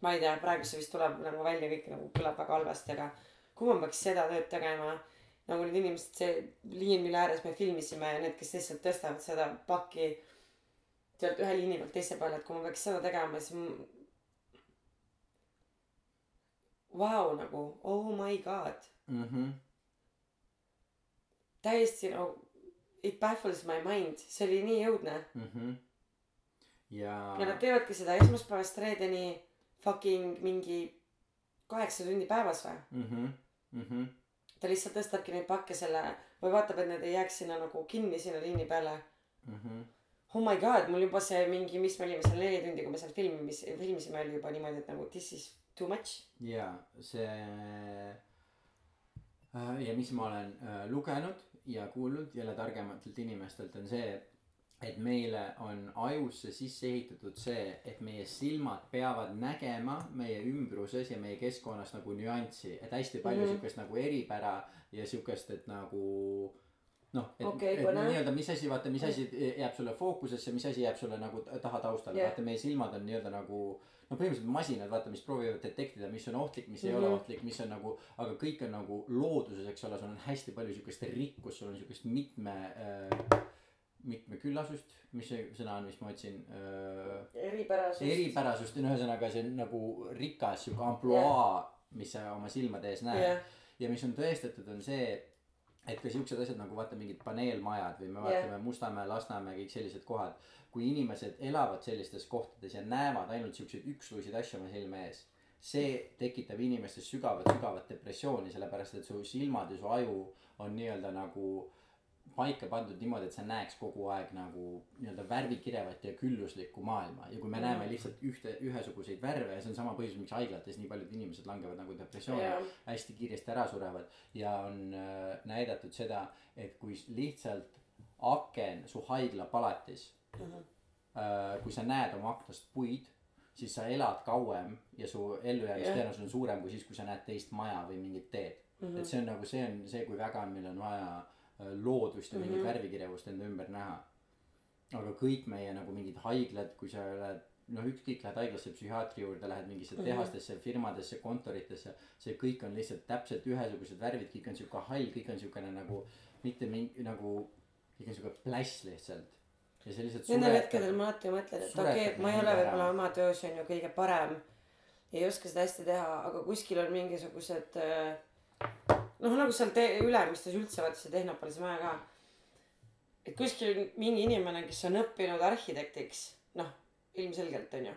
ma ei tea, praegu see vist tuleb nagu välja kõik nagu kõlab väga halvasti, aga kui ma peaks seda tööd tegema nagu need inimesed, see liin, mille ääres me filmisime need, kes lihtsalt tõstavad seda pakki sealt ühe liini pealt teise peale, et kui ma peaks seda tegema, siis Vau nagu, oh my god, mhmh, täiesti nagu it baffles my mind, see oli nii õudne. mhmh. ja, ja nad teevadki seda esmaspäevast reedeni fucking mingi kaheksa tundi päevas või? mhmh, mhmh, ta lihtsalt tõstabki neid pakke selle või vaatab, et need ei jääks sinna nagu kinni sinna liini peale. mhmh, Oh my god, mul juba see mingi, mis me olime seal neli tundi, kui me seal filmimis-, filmisime, oli juba niimoodi, et nagu this is too much. ja see äh, ja mis ma olen äh, lugenud ja kuulnud jälle targematelt inimestelt on see, et meile on ajusse sisse ehitatud see, et meie silmad peavad nägema meie ümbruses ja meie keskkonnas nagu nüanssi, et hästi palju mm -hmm. siukest nagu eripära ja siukest, et nagu noh, et Okei, et nii-öelda, mis asi, vaata, mis asi jääb sulle fookusesse, mis asi jääb sulle nagu ta- taha taustale yeah., vaata meie silmad on nii-öelda nagu no põhimõtteliselt masinad, vaata, mis proovivad detektida, mis on ohtlik, mis mm -hmm. ei Mhm. ole ohtlik, mis on nagu, aga kõik on nagu looduses, eks ole, sul on hästi palju siukest rikkust, sul on siukest mitme äh,, mitmeküllasust, mis see sõna on, mis ma otsin äh,. eripärasus. eripärasust on ühesõnaga, see on nagu rikas siuke ampluaa, mis sa oma silmade ees näed jah, ja mis on tõestatud, on see, et ka siuksed asjad nagu vaata mingid paneelmajad või me vaatame yeah. Mustamäe, Lasnamäe, kõik sellised kohad. Kui inimesed elavad sellistes kohtades ja näevad ainult siukseid üksluiseid asju oma silme ees, see tekitab inimestes sügavat, sügavat depressiooni, sellepärast et su silmad ja su aju on nii-öelda nagu paika pandud niimoodi, et sa näeks kogu aeg nagu nii-öelda värvikirevat ja külluslikku maailma. Ja kui me näeme lihtsalt ühte, ühesuguseid värve ja see on sama põhjus, miks haiglates nii paljud inimesed langevad nagu depressiooni jah, hästi kiiresti ära surevad. Ja on äh, näidatud seda, et kui lihtsalt aken su haiglapalatis Mhm. äh,, kui sa näed oma aknast puid, siis sa elad kauem ja su ellujäämistõenäosus on suurem kui siis, kui sa näed teist maja või mingit teed mm. -hmm. et see on nagu, see on see, kui väga meil on vaja äh, loodust ja mingit mm. -hmm. värvikirjavust enda ümber näha. aga kõik meie nagu mingid haiglad, kui sa lähed noh, ükskõik lähed haiglasse psühhiaatri juurde, lähed mingisse Mhm. tehastesse, firmadesse, kontoritesse, see kõik on lihtsalt täpselt ühesugused värvid, kõik on siuke hall, kõik on siukene nagu mitte mingi nagu, kõik on siuke pläss lihtsalt. Ja lihtsalt Nendel hetkedel ma alati mõtlen, et okei okay,, et ma ei ole võib-olla oma töös on ju kõige parem. ei oska seda hästi teha, aga kuskil on mingisugused äh, noh, nagu seal te- Ülemistes üldse vaata see Tehnopolis maja ka. et kuskil on mingi inimene, kes on õppinud arhitektiks, noh ilmselgelt on ju.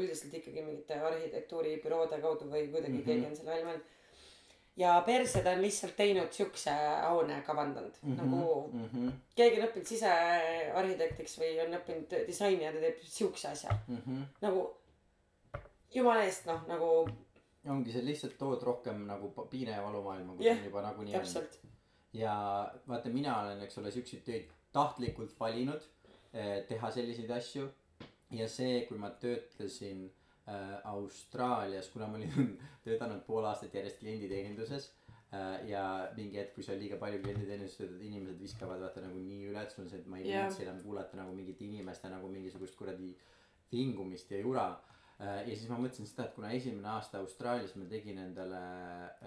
üldiselt ikkagi mingite arhitektuuribüroode kaudu või kuidagi mm. -hmm. keegi on selle välja mõelnud. Ja perse ta on lihtsalt teinud siukse hoone kavandanud mm -hmm. nagu mm. -hmm, keegi on õppinud sisearhitektiks või on õppinud disaini ja ta teeb siukse asja mm -hmm. nagu jumala eest noh nagu ongi see lihtsalt tood rohkem nagu piine ja valumaailma, kui yeah, on juba nagunii on. ja vaata, mina olen, eks ole, siukseid töid tahtlikult valinud eh, teha selliseid asju. ja see, kui ma töötasin Austraalias, kuna ma olin töötanud pool aastat järjest klienditeeninduses äh, ja mingi hetk, kui sa liiga palju klienditeeninduses töötad, inimesed viskavad vaata nagu nii üle, et sul on see, et ma ei Jah. viitsi enam kuulata nagu mingite inimeste nagu mingisugust kuradi vingumist ja jura Äh, ja siis ma mõtlesin seda, et kuna esimene aasta Austraalias ma tegin endale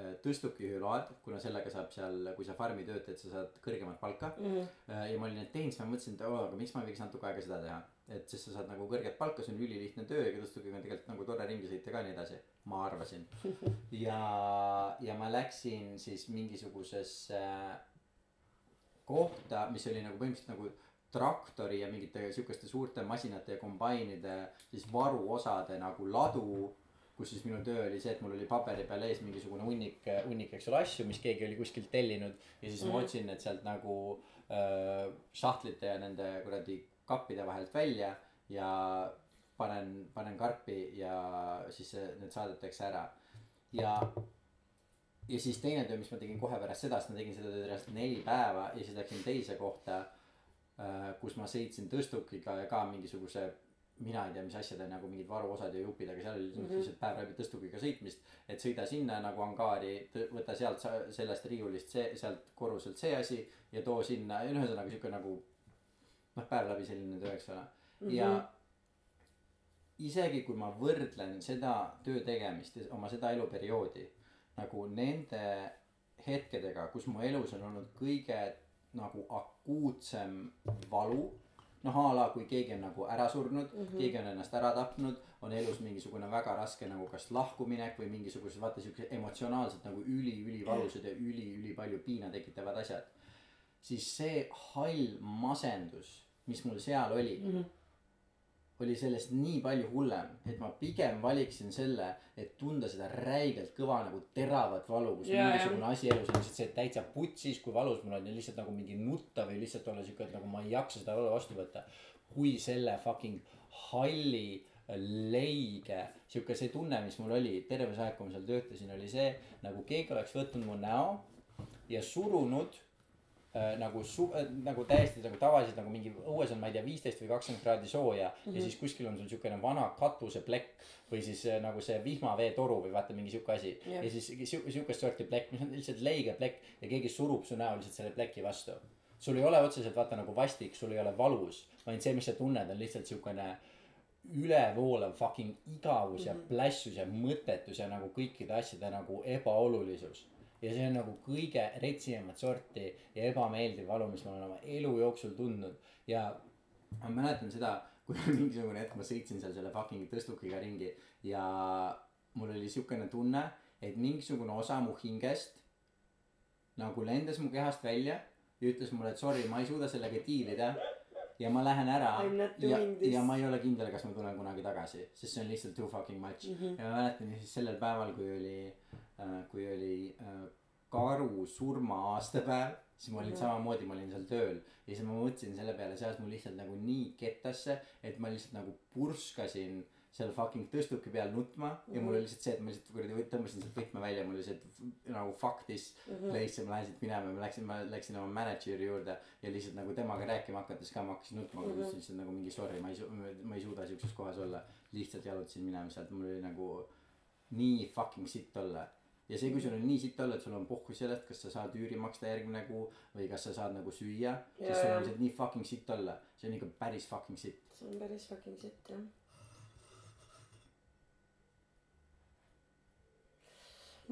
äh, tõstukihüüload, kuna sellega saab seal, kui sa farmi tööd teed, sa saad kõrgemat palka. mm.. ja ma olin need teinud, siis ma mõtlesin, et oo, aga miks ma ei võiks natuke aega seda teha. Et sest sa saad nagu kõrget palka, see on ülilihtne töö ja tõstukiga on tegelikult nagu tore ringi sõita ka ja nii edasi. ma arvasin. ja, ja ma läksin siis mingisugusesse kohta, mis oli nagu põhimõtteliselt nagu traktori ja mingite siukeste suurte masinate ja kombainide siis varuosade nagu ladu kus siis minu töö oli see, et mul oli paberi peal ees mingisugune hunnik, hunnik, eks ole, asju, mis keegi oli kuskilt tellinud ja siis mm. ma Mhm. otsin need sealt nagu äh, sahtlite ja nende kuradi kappide vahelt välja ja panen, panen karpi ja siis need saadetakse ära. ja, ja siis teine töö, mis ma tegin kohe pärast seda, sest ma tegin seda tööd reaalselt neli päeva ja siis läksin teise kohta äh,, kus ma sõitsin tõstukiga ja ka mingisuguse mina ei tea, mis asjad on nagu mingid varuosad ja jupid, aga seal oli mm -hmm. lihtsalt päev läbi tõstukiga sõitmist. et sõida sinna nagu angaari, võta sealt sellest riiulist see, sealt korruselt see asi ja too sinna ja no ühesõnaga sihuke nagu noh, päev läbi selline töö, eks ole mm. -hmm. ja isegi kui ma võrdlen seda töö tegemist ja oma seda eluperioodi nagu nende hetkedega, kus mu elus on olnud kõige nagu akuutsem valu noh a la kui keegi on nagu ära surnud mm, -hmm. keegi on ennast ära tapnud, on elus mingisugune väga raske nagu kas lahkuminek või mingisugused vaata siuksed emotsionaalselt nagu üli-ülivalusad ja üli-ülipalju piina tekitavad asjad. siis see hall masendus, mis mul seal oli mm, -hmm. oli sellest nii palju hullem, et ma pigem valiksin selle, et tunda seda räigelt kõva nagu teravat valu, kus jah. mingisugune asi elus on lihtsalt see, täitsa putsis, kui valus mul on ja lihtsalt nagu mingi nutta või lihtsalt olla siuke, et nagu ma ei jaksa seda vastu võtta. kui selle fucking halli leige, sihuke see tunne, mis mul oli terve see aeg, kui ma seal töötasin, oli see nagu keegi oleks võtnud mu näo ja surunud nagu su- äh, nagu täiesti nagu tavaliselt nagu mingi õues on, ma ei tea, viisteist või kakskümmend kraadi sooja mm -hmm. ja siis kuskil on sul siukene vana katuseplekk või siis äh, nagu see vihmaveetoru või vaata mingi siuke asi yeah. ja siis siu- siukest sorti plekk, mis on lihtsalt leige plekk ja keegi surub su näo lihtsalt selle pleki vastu. sul ei ole otseselt vaata nagu vastik, sul ei ole valus, vaid see, mis sa tunned, on lihtsalt siukene ülevoolav fucking igavus ja plässus ja mõttetus ja nagu kõikide asjade nagu ebaolulisus. Ja see on nagu kõige retsimat sorti ja ebameeldiv valu, mis ma olen oma elu jooksul tundnud. Ja ma mäletan seda, kui mingisugune hetk ma sõitsin seal selle fucking tõstukiga ringi ja mul oli siukene tunne, et mingisugune osa mu hingest nagu lendas mu kehast välja ja ütles mulle, et sorry, ma ei suuda sellega diilida ja ma lähen ära ja ja ma ei ole kindel, kas ma tulen kunagi tagasi, sest see on lihtsalt too fucking much mm. -hmm. ja ma mäletan siis sellel päeval, kui oli äh,, kui oli äh, karu surma aastapäev, siis ma olin mm -hmm. samamoodi, ma olin seal tööl ja siis ma mõtlesin selle peale, see ajas mul lihtsalt nagu nii kettasse, et ma lihtsalt nagu purskasin seal fucking tõstuki peal nutma mm -hmm. ja mul oli lihtsalt see, et ma lihtsalt kuradi tõmbasin sealt võtme välja, mul oli see, et nagu fuck this mm -hmm. place ja ma lähen siit minema ja ma läksin, ma läksin oma mänedžeri juurde ja lihtsalt nagu temaga rääkima hakates ka ma hakkasin nutma mm, -hmm. ütlesin lihtsalt nagu mingi sorry, ma ei su-, ma ei suuda siukses kohas olla. lihtsalt jalutasin minema sealt, mul oli nagu nii fucking sitt olla. ja see, kui sul on nii sitt olla, et sul on pohhu sellest, kas sa saad üüri maksta järgmine kuu või kas sa saad nagu süüa, Jaa, siis sul on lihtsalt nii fucking sitt olla, see on ikka päris fucking sitt. see on päris fucking sitt jah.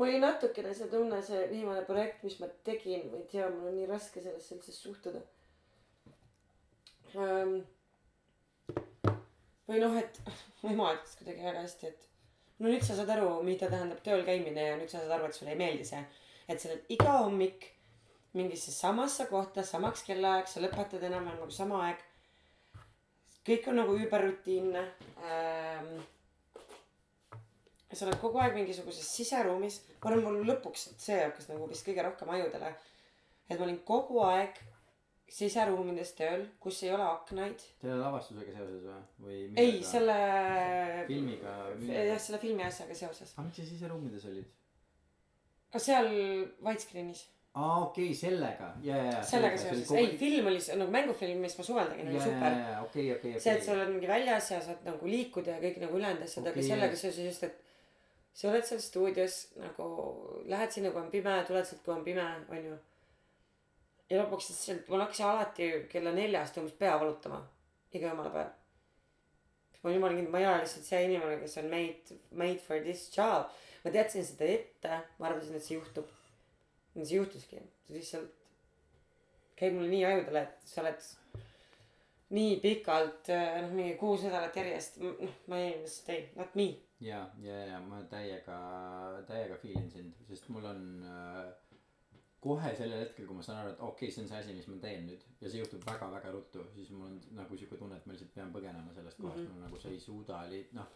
Mul oli natukene see tunne, see viimane projekt, mis ma tegin, ma ei tea, mul on nii raske sellesse üldse suhtuda ähm,. või noh, et mu ema ütles kuidagi väga hästi, et no nüüd sa saad aru, mida tähendab tööl käimine ja nüüd sa saad aru, et sulle ei meeldi see. et sa oled iga hommik mingisse samasse kohta, samaks kellaaeg, sa lõpetad enam-vähem nagu sama aeg. kõik on nagu überrutiinne ähm,. Sa oled kogu aeg mingisuguses siseruumis, ma arvan, mul lõpuks see hakkas nagu vist kõige rohkem ajudele. et ma olin kogu aeg siseruumides tööl, kus ei ole aknaid. selle lavastusega seoses või, või? ei, selle. filmiga või jah, selle filmi asjaga seoses. aga miks sa siseruumides olid? seal widescreen'is, aa okei okay,, sellega, ja, ja, ja. sellega seoses, ei film oli s- nagu mängufilm, mis ma suvel tegin, oli super. okei, okei, see, et sa. oled mingi väljas ja saad nagu liikuda ja kõik nagu ülejäänud asjad okay,, aga sellega seoses just, et sa oled seal stuudios nagu lähed sinna, kui on pime, tuled sealt, kui on pime, onju. ja lõpuks siis sealt, mul hakkas alati kella neljast umbes pea valutama, iga jumala päev. ma olin jumala kindel, ma ei ole lihtsalt see inimene, kes on made, made for this job. ma teadsin seda ette, ma arvasin, et see juhtub. see juhtuski, see lihtsalt käib mulle nii ajudele, et sa oled nii pikalt, noh, mingi kuus nädalat järjest, noh, ma ei, lihtsalt ei, not me. ja, ja, ja ma täiega, täiega feel in sind, sest mul on äh, kohe sellel hetkel, kui ma saan aru, et okei okay,, see on see asi, mis ma teen nüüd ja see juhtub väga-väga ruttu, siis mul on nagu siuke tunne, et ma lihtsalt pean põgenema sellest kohast mm. -hmm. nagu sa ei suuda noh,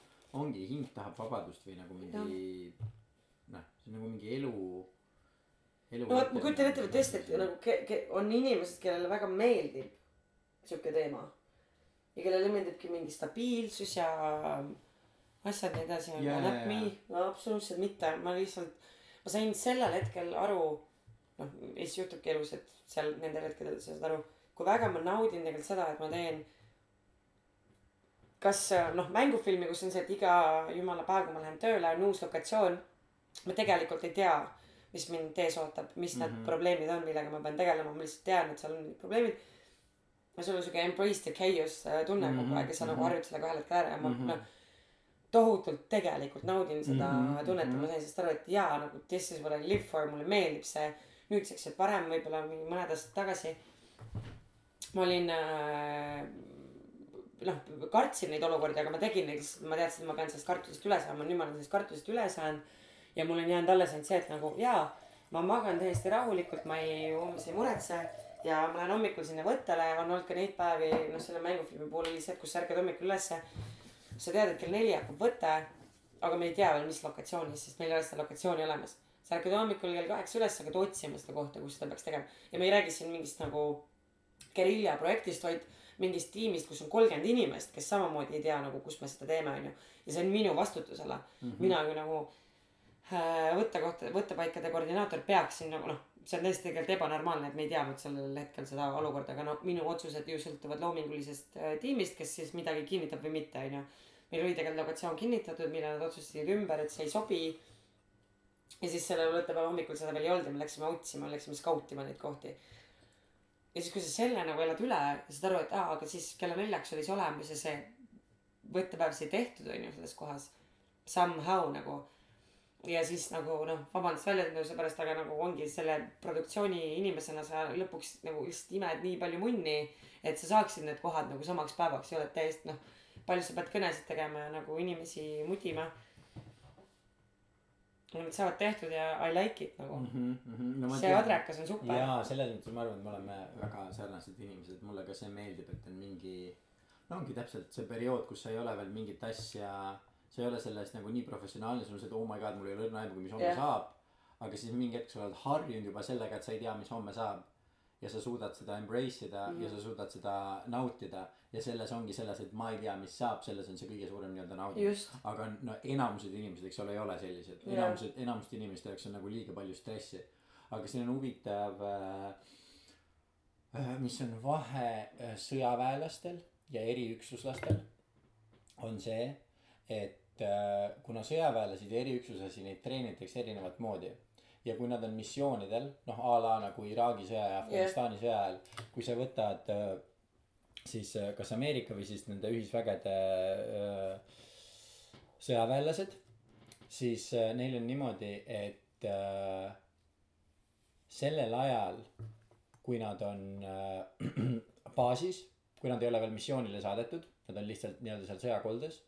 ongi hing tahab vabadust või nagu mingi noh, see on nagu mingi elu, elu. no vot, ma kujutan ette, et tõesti, et nagu ke-, ke-, on inimesed, kellele väga meeldib sihuke teema. ja kellele meeldibki mingi stabiilsus ja asjad ja nii edasi, aga not me no absoluutselt mitte, ma lihtsalt, ma sain sellel hetkel aru, noh, siis juhtubki elus, et seal nendel hetkedel sa saad aru, kui väga ma naudin tegelikult seda, et ma teen kas noh, mängufilmi, kus on see, et iga jumala päev, kui ma lähen tööle, on uus lokatsioon. ma tegelikult ei tea, mis mind ees ootab, mis need mm Mhm. -hmm. probleemid on, millega ma pean tegelema, ma lihtsalt tean, et seal on probleemid. Ja sul on siuke embrace the chaos äh, tunne mm -hmm. kogu Mhm, aeg ja sa mm -hmm. nagu mhm. harjud sellega ühel hetkel ära ja ma mm Mhm. -hmm. noh. tohutult tegelikult naudin seda mm Mhm, -hmm. tunnet ja mhm. ma sain sellest aru, et jaa nagu this is what I live for, mulle meeldib see. nüüdseks, et varem võib-olla mingi mõned aastad tagasi ma olin äh, noh, kartsin neid olukordi, aga ma tegin neid, sest ma teadsin, et ma pean sellest kartusest üle saama, nüüd ma olen sellest kartusest üle saanud. ja mul on jäänud alles ainult see, et nagu jaa, ma magan täiesti rahulikult, ma ei, umbes ei muretse. Ja ma lähen hommikul sinna võttele, on olnud ka neid päevi, noh selle mängufilmi puhul oli see, et kus sa ärkad hommikul ülesse. sa tead, et kell neli hakkab võte, aga me ei tea veel, mis lokatsioonis, sest meil ei ole seda lokatsiooni olemas. sa ärkad hommikul kell kaheksa üles, hakkad otsima seda kohta, kus seda peaks tegema ja me ei räägi siin mingist nagu gerilla projektist, vaid mingist tiimist, kus on kolmkümmend inimest, kes samamoodi ei tea nagu, kus me seda teeme, onju. ja see on minu vastutusala mm. -hmm. mina kui nagu äh, võttekohta, võttepaikade koordinaator peaksin nagu noh, see on tõesti tegelikult ebanormaalne, et me ei teadnud sellel hetkel seda olukorda, aga noh, minu otsused ju sõltuvad loomingulisest äh, tiimist, kes siis midagi kinnitab või mitte, onju. meil oli tegelikult lokatsioon kinnitatud, mille nad otsustasid ümber, et see ei sobi. ja siis selle võttepäeva hommikul seda veel ei olnud ja me läksime otsima, läksime skautima neid kohti ja siis, kui sa selle nagu elad üle saad aru, et aa, aga siis kella neljaks oli see olemas ja see võttepäev sai tehtud, onju, selles kohas. Somehow nagu. Ja siis nagu noh, vabandust väljenduse pärast, aga nagu ongi selle produktsiooni inimesena sa lõpuks nagu lihtsalt imed nii palju munni, et sa saaksid need kohad nagu samaks päevaks ja oled täiesti noh, palju sa pead kõnesid tegema ja nagu inimesi mudima. need saavad tehtud ja I like it nagu mm. -hmm. no, ma see adrekas on super. jaa, selles mõttes ma arvan, et me oleme väga sarnased inimesed, mulle ka see meeldib, et on mingi. no ongi täpselt see periood, kus sa ei ole veel mingit asja, sa ei ole selles nagu nii professionaalne, sul on see, et oh my god, mul ei ole õrna aimugi, mis homme yeah. saab. aga siis mingi hetk sa oled harjunud juba sellega, et sa ei tea, mis homme saab. ja sa suudad seda embrace ida mm. ja sa suudad seda nautida ja selles ongi selles, et ma ei tea, mis saab, selles on see kõige suurem nii-öelda nauding. aga no enamused inimesed, eks ole, ei ole sellised, Jah. enamused, enamuste inimeste jaoks on nagu liiga palju stressi. aga siin on huvitav äh,, äh, mis on vahe äh, sõjaväelastel ja eriüksuslastel, on see, et kuna sõjaväelasi ja eriüksuslasi neid treenitakse erinevat moodi. Ja kui nad on missioonidel noh a la nagu Iraagi sõja ja Afganistani sõja ajal kui sa võtad äh, siis äh, kas Ameerika või siis nende ühisvägede äh, sõjaväelased siis äh, neil on niimoodi et äh, sellel ajal kui nad on äh, baasis kui nad ei ole veel missioonile saadetud nad on lihtsalt nii-öelda seal sõjakoldes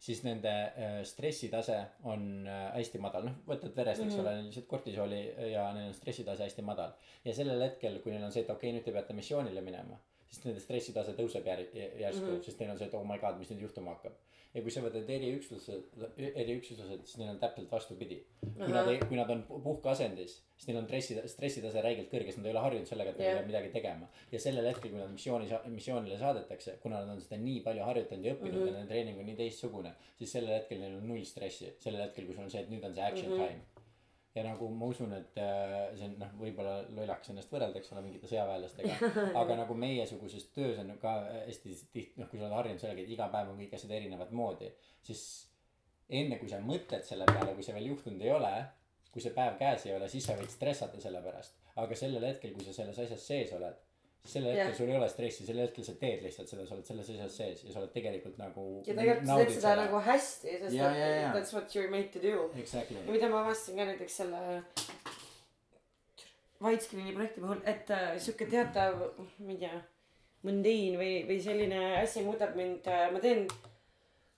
siis nende äh, stressitase on äh, hästi madal noh võtad verest eks Mhm. ole lihtsalt kortisooli ja neil on stressitase hästi madal ja sellel hetkel kui neil on see et okei okay, nüüd te peate missioonile minema siis nende stressitase tõuseb jär- järsku mm. -hmm. sest neil on see et oh my god mis nüüd juhtuma hakkab ja kui sa võtad eriüksuslased eriüksuslased siis neil on täpselt vastupidi kui nad ei kui nad on pu- puhkeasendis siis neil on stressi stressitase räigelt kõrge sest nad ei ole harjunud sellega et nad Jah. peavad midagi tegema ja sellel hetkel kui nad missiooni missioonile saadetakse kuna nad on seda nii palju harjutanud ja õppinud mm -hmm. ja nende treening on nii teistsugune siis sellel hetkel neil on null stressi sellel hetkel kui sul on see et nüüd on see action mm. -hmm. time ja nagu ma usun et äh, see on noh võib-olla lollakas ennast võrrelda eks ole mingite sõjaväelastega. Aga nagu meiesuguses töös on ka hästi tihti noh kui sa oled harjunud sellega et iga päev on kõik asjad erinevat moodi siis enne kui sa mõtled selle peale kui see veel juhtunud ei ole kui see päev käes ei ole siis sa võid stressata selle pärast. Aga sellel hetkel kui sa selles asjas sees oled sellel hetkel sul ei ole stressi sellel hetkel sa teed lihtsalt seda sa oled selles asjas sees ja sa oled tegelikult nagu ja tegelikult sa teed seda nagu hästi sest et ja, ja. that's what you are made to do. Exactly. Ja mida ma avastasin ka näiteks selle Widescreeni projekti puhul et äh, sihuke teatav ma ei tea mundiin või või selline asi muudab mind äh, ma teen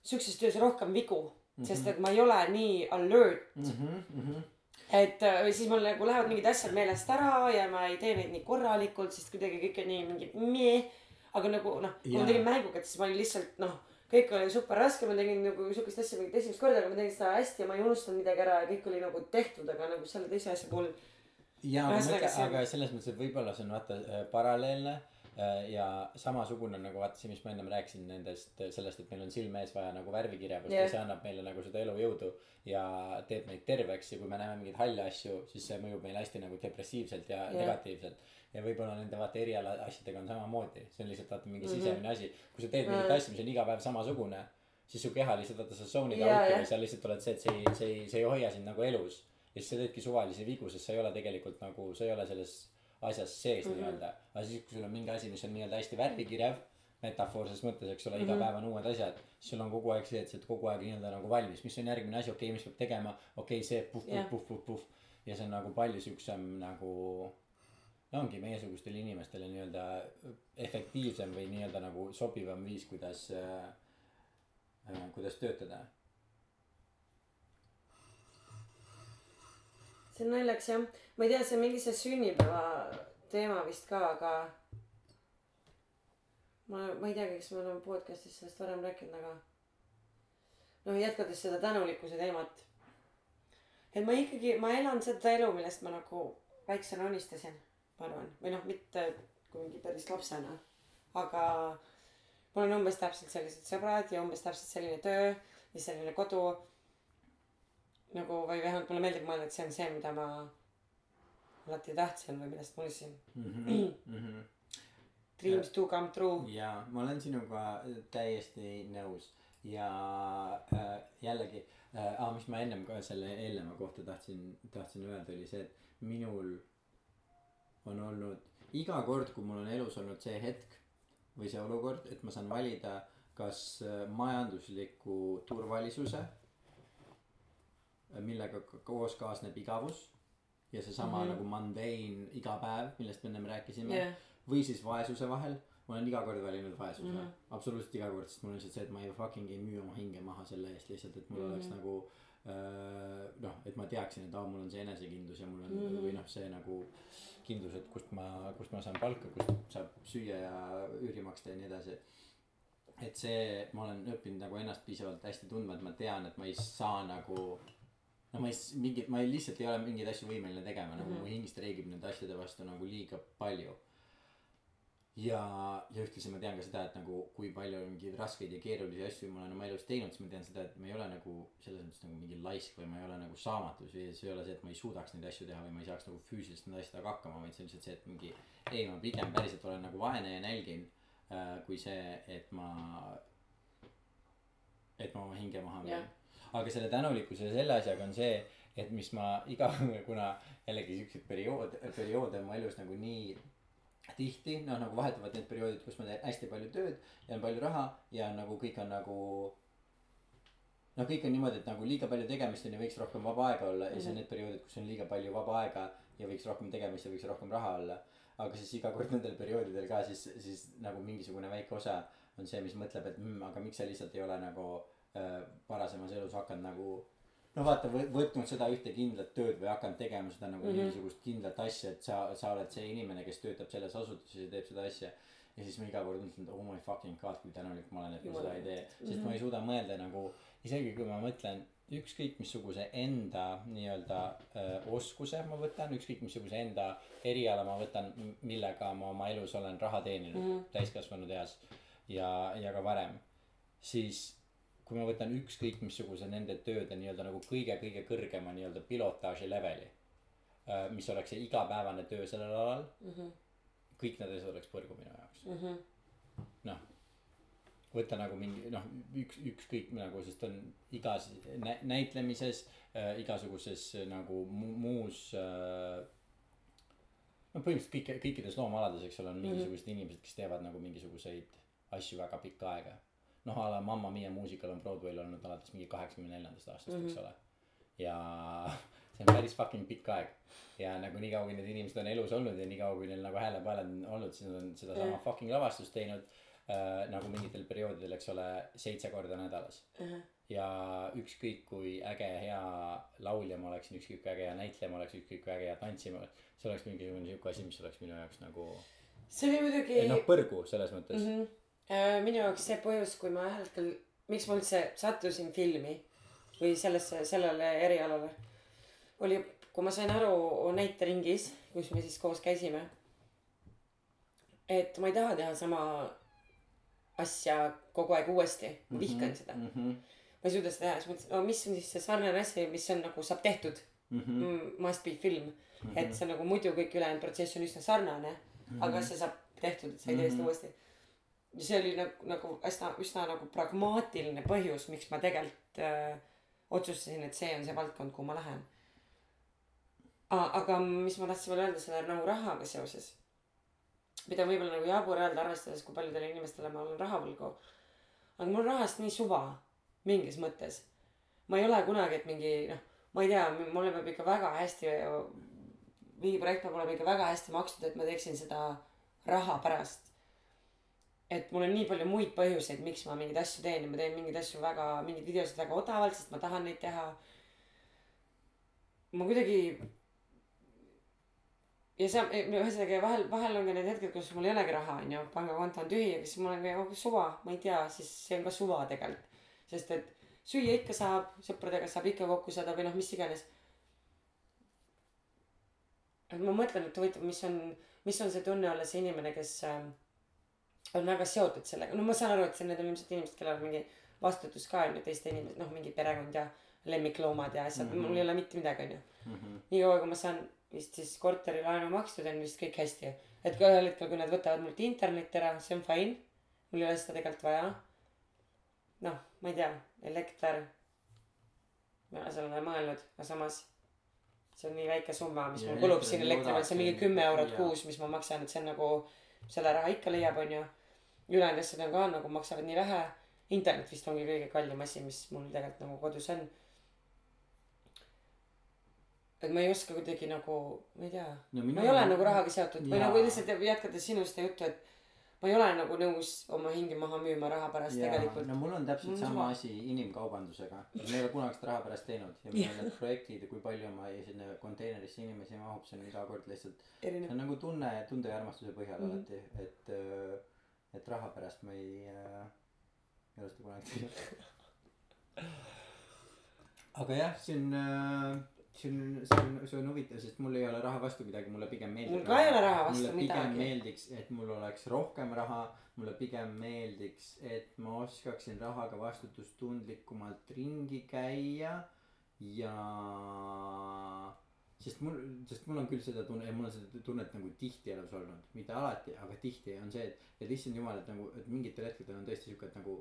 siukses töös rohkem vigu mm -hmm. sest et ma ei ole nii alert. Mhmh mhmh et äh, või siis mul nagu lähevad mingid asjad meelest ära ja ma ei tee neid nii korralikult sest kuidagi kõik on nii mingi meh. Aga nagu noh kui ma tegin mänguga siis ma olin lihtsalt noh kõik oli super raske ma tegin nagu siukest asja mingit esimest korda aga ma tegin seda hästi ja ma ei unustanud midagi ära ja kõik oli nagu tehtud aga nagu selle teise asja puhul jaa aga selles mõttes et võib-olla see on vaata äh, paralleelne. äh, ja samasugune nagu vaata see mis ma ennem rääkisin nendest äh, sellest et meil on silme ees vaja nagu värvikirjavust Jah. ja see annab meile nagu seda elujõudu ja teeb meid terveks ja kui me näeme mingeid halle asju siis see mõjub meile hästi nagu depressiivselt ja Jah. negatiivselt ja võib-olla nende vaata eriala asjadega on samamoodi see on lihtsalt vaata mingi Mhm. sisemine asi kui sa teed mingit Mhm. asja mis on iga päev samasugune siis su keha lihtsalt vaata sa zone'id Jaa, out'i jah. või sa lihtsalt oled see et see ei see ei see ei hoia sind nagu elus ja siis sa teedki suvalisi vigu sest sa ei ole tegelikult nagu sa ei ole selles asjas sees Mhm. nii-öelda. Aga siis kui sul on mingi asi mis on nii-öelda hästi värvikirev metafoorses mõttes eks ole iga Mhm. päev on uued asjad siis sul on kogu aeg see et sa oled kogu aeg nii-öelda nagu valmis. Mis on järgmine asi? Okei okay, mis peab tegema? Okei okay, see puh puh puh puh puh. Ja see on nagu palju siuksem nagu no ongi meiesugustele inimestele nii-öelda efektiivsem või nii-öelda nagu sobivam viis kuidas äh, äh, kuidas töötada see on naljakas jah. Ma ei tea see mingi see sünnipäeva teema vist ka aga ma ma ei teagi kas me oleme podcast'is sellest varem rääkinud aga noh jätkates seda tänulikkuse teemat. Et ma ikkagi ma elan seda elu millest ma nagu väiksena unistasin ma arvan. Või noh mitte kui mingi päris lapsena aga mul on umbes täpselt sellised sõbrad ja umbes täpselt selline töö ja selline kodu nagu või vähemalt mulle meeldib mõelda et see on see mida ma alati tahtsin või millest ma unistasin mm. -hmm, mm -hmm. dreams do come true jaa ma olen sinuga täiesti nõus ja äh, jällegi äh, ah, mis ma ennem ka selle eelneva kohta tahtsin tahtsin öelda oli see et minul on olnud iga kord kui mul on elus olnud see hetk või see olukord et ma saan valida kas äh, majandusliku turvalisuse millega koos kaasneb igavus ja seesama mm. -hmm. nagu mundane igapäev millest me ennem rääkisime jah või siis vaesuse vahel ma olen iga kord valinud vaesuse mm. -hmm. absoluutselt iga kord sest mul on lihtsalt see et ma ei fucking ei müü oma hinge maha selle eest lihtsalt et mul mm -hmm. oleks nagu äh, noh et ma teaksin et aa mul on see enesekindlus ja mul on mm. -hmm. või noh see nagu kindlus et kust ma kust ma saan palka kust saab süüa ja üüri maksta ja nii edasi et see ma olen õppinud nagu ennast piisavalt hästi tundma et ma tean et ma ei saa nagu no ma ei mingi ma ei lihtsalt ei ole mingeid asju võimeline tegema nagu Mhm. mu hing streigib nende asjade vastu nagu liiga palju ja ja ühtlasi ma tean ka seda et nagu kui palju on mingeid raskeid ja keerulisi asju ma olen oma elus teinud siis ma tean seda et ma ei ole nagu selles mõttes nagu mingi laisk või ma ei ole nagu saamatus või see ei ole see et ma ei suudaks neid asju teha või ma ei saaks nagu füüsiliselt nende asjadega hakkama vaid see on lihtsalt see et mingi ei ma pigem päriselt olen nagu vaene ja nälginud äh, kui see et ma et ma oma hinge maha müün Jah. Aga selle tänulikkuse ja selle asjaga on see et mis ma iga kuna jällegi siukseid perioode perioode on mu elus nagu nii tihti noh nagu vahetuvad need perioodid kus ma teen hästi palju tööd ja on palju raha ja nagu kõik on nagu noh kõik on niimoodi et nagu liiga palju tegemist on ja võiks rohkem vaba aega olla ja siis on need perioodid kus on liiga palju vaba aega ja võiks rohkem tegemist ja võiks rohkem raha olla. Aga siis iga kord nendel perioodidel ka siis siis nagu mingisugune väike osa on see mis mõtleb et mm, aga miks sa lihtsalt ei ole nagu varasemas elus hakanud nagu no vaata võ- võtnud seda ühte kindlat tööd või hakanud tegema seda nagu mm. -hmm. mingisugust kindlat asja et sa sa oled see inimene kes töötab selles asutuses ja teeb seda asja ja siis ma iga kord mõtlen et oh my fucking god kui tänulik ma olen et ma seda ei tee sest ma ei suuda mõelda nagu isegi kui ma mõtlen ükskõik missuguse enda nii-öelda öö, oskuse ma võtan ükskõik missuguse enda eriala ma võtan millega ma oma elus olen raha teeninud mm. -hmm. täiskasvanud eas ja ja ka varem siis kui ma võtan ükskõik missuguse nende tööde nii-öelda nagu kõige-kõige kõrgema nii-öelda pilotaaži leveli mis oleks see igapäevane töö sellel alal Mhm. kõik need asjad oleks põrgu minu jaoks Mhm. noh võtta nagu mingi noh üks ükskõik nagu sest on igas nä- näitlemises äh, igasuguses äh, nagu mu- muus äh, no põhimõtteliselt kõik kõikides loomalades eks ole on mingisugused inimesed kes teevad nagu mingisuguseid asju väga pikka aega noh a la Mamma Mia muusikal on Broadway'l olnud alates mingi kaheksakümne neljandast aastast eks ole ja see on päris fucking pikk aeg ja nagu niikaua kui need inimesed on elus olnud ja niikaua kui neil nagu häälepaelad on olnud siis nad on sedasama Jah. fucking lavastust teinud äh, nagu mingitel perioodidel eks ole seitse korda nädalas Mhm. ja ükskõik kui äge hea laulja ma oleksin ükskõik kui äge hea näitleja ma oleks ükskõik kui äge hea tantsija ma oleks see oleks mingisugune siuke asi mis oleks minu jaoks nagu see oli muidugi noh põrgu selles mõttes mm. -hmm. Minu jaoks see põhjus, kui ma ühel hetkel, miks ma üldse sattusin filmi või sellesse, sellele erialale, oli, kui ma sain aru näiteringis, kus me siis koos käisime. et ma ei taha teha sama asja kogu aeg uuesti, ma vihkan seda. mm. -hmm. ma ei suuda seda teha, siis mõtlesin, no mis on siis see sarnane asi, mis on nagu saab tehtud Mm -hmm. mm,, must be film mm. -hmm. et see nagu muidu kõik ülejäänud protsess on üsna sarnane mm, -hmm. aga see saab tehtud, et sa ei tee seda Mhm. uuesti. See oli nagu, nagu üsna, üsna nagu pragmaatiline põhjus, miks ma tegelikult äh, otsustasin, et see on see valdkond, kuhu ma lähen. aga mis ma tahtsin veel öelda selle nagu rahaga seoses. mida võib-olla nagu jabur öelda, arvestades, kui paljudele inimestele ma olen raha võlgu. aga mul rahast nii suva mingis mõttes. ma ei ole kunagi, et mingi noh, ma ei tea, mulle peab ikka väga hästi, mingi projekt peab olema ikka väga hästi makstud, et ma teeksin seda raha pärast. Et mul on nii palju muid põhjuseid, miks ma mingeid asju teen ja ma teen mingeid asju väga, mingeid videosid väga odavalt, sest ma tahan neid teha. ma kuidagi. ja see, ühesõnaga vahel, vahel on ka need hetked, kus mul ei olegi raha, onju, pangakonto on tühi, aga siis mul on ka suva, ma ei tea, siis see on ka suva tegelikult. sest et süüa ikka saab, sõpradega saab ikka kokku saada või noh, mis iganes. et ma mõtlen, et huvitav, mis on, mis on see tunne olla see inimene, kes äh, on väga seotud sellega, no ma saan aru, et see, need on ilmselt inimesed, kellel on mingi vastutus ka on ju teiste inimeste, noh, mingi perekond ja lemmikloomad ja asjad mm, Mhm. -hmm. mul ei ole mitte midagi, onju. Mm -hmm. niikaua kui ma saan vist siis korterilaenu makstud, on vist kõik hästi. et kui ühel hetkel, kui nad võtavad mult internetti ära, see on fine. mul ei ole seda tegelikult vaja. noh, ma ei tea, elekter. ma ei ole sellele mõelnud, aga samas see on nii väike summa, mis Ja mul kulub siin on elektri peal, see on mingi kümme eurot jaa. kuus, mis ma maksan, et see on nagu, selle raha ikka leiab, onju. Ülejäänud asjad on ka nagu maksavad nii vähe. internet vist ongi kõige kallim asi, mis mul tegelikult nagu kodus on. et ma ei oska kuidagi nagu, ma ei tea no ma ei ole nagu rahaga seotud või nagu lihtsalt jätkates sinu seda juttu, et ma ei ole nagu nõus oma hinge maha müüma raha pärast jaa, tegelikult. no mul on täpselt sama asi inimkaubandusega. ma ei ole kunagi seda raha pärast teinud ja mul on need projektid ja kui palju ma sinna konteinerisse inimesi mahub, see on iga kord lihtsalt, see on nagu tunne, tunde ja armastuse põhjal mm. -hmm. alati, et, et raha pärast ma ei äh,, ei seda kunagi teinud. aga jah, see on äh, see on, see on, see on huvitav, sest mul ei ole raha vastu midagi, mulle pigem meeldib. mul ka ei ole raha vastu mulle pigem midagi. meeldiks, et mul oleks rohkem raha, mulle pigem meeldiks, et ma oskaksin rahaga vastutustundlikumalt ringi käia ja sest mul, sest mul on küll seda tunne ja mul on seda tunnet nagu tihti elus olnud, mitte alati, aga tihti on see, et, et issand jumal, et nagu, et mingitel hetkedel on tõesti siuke, et nagu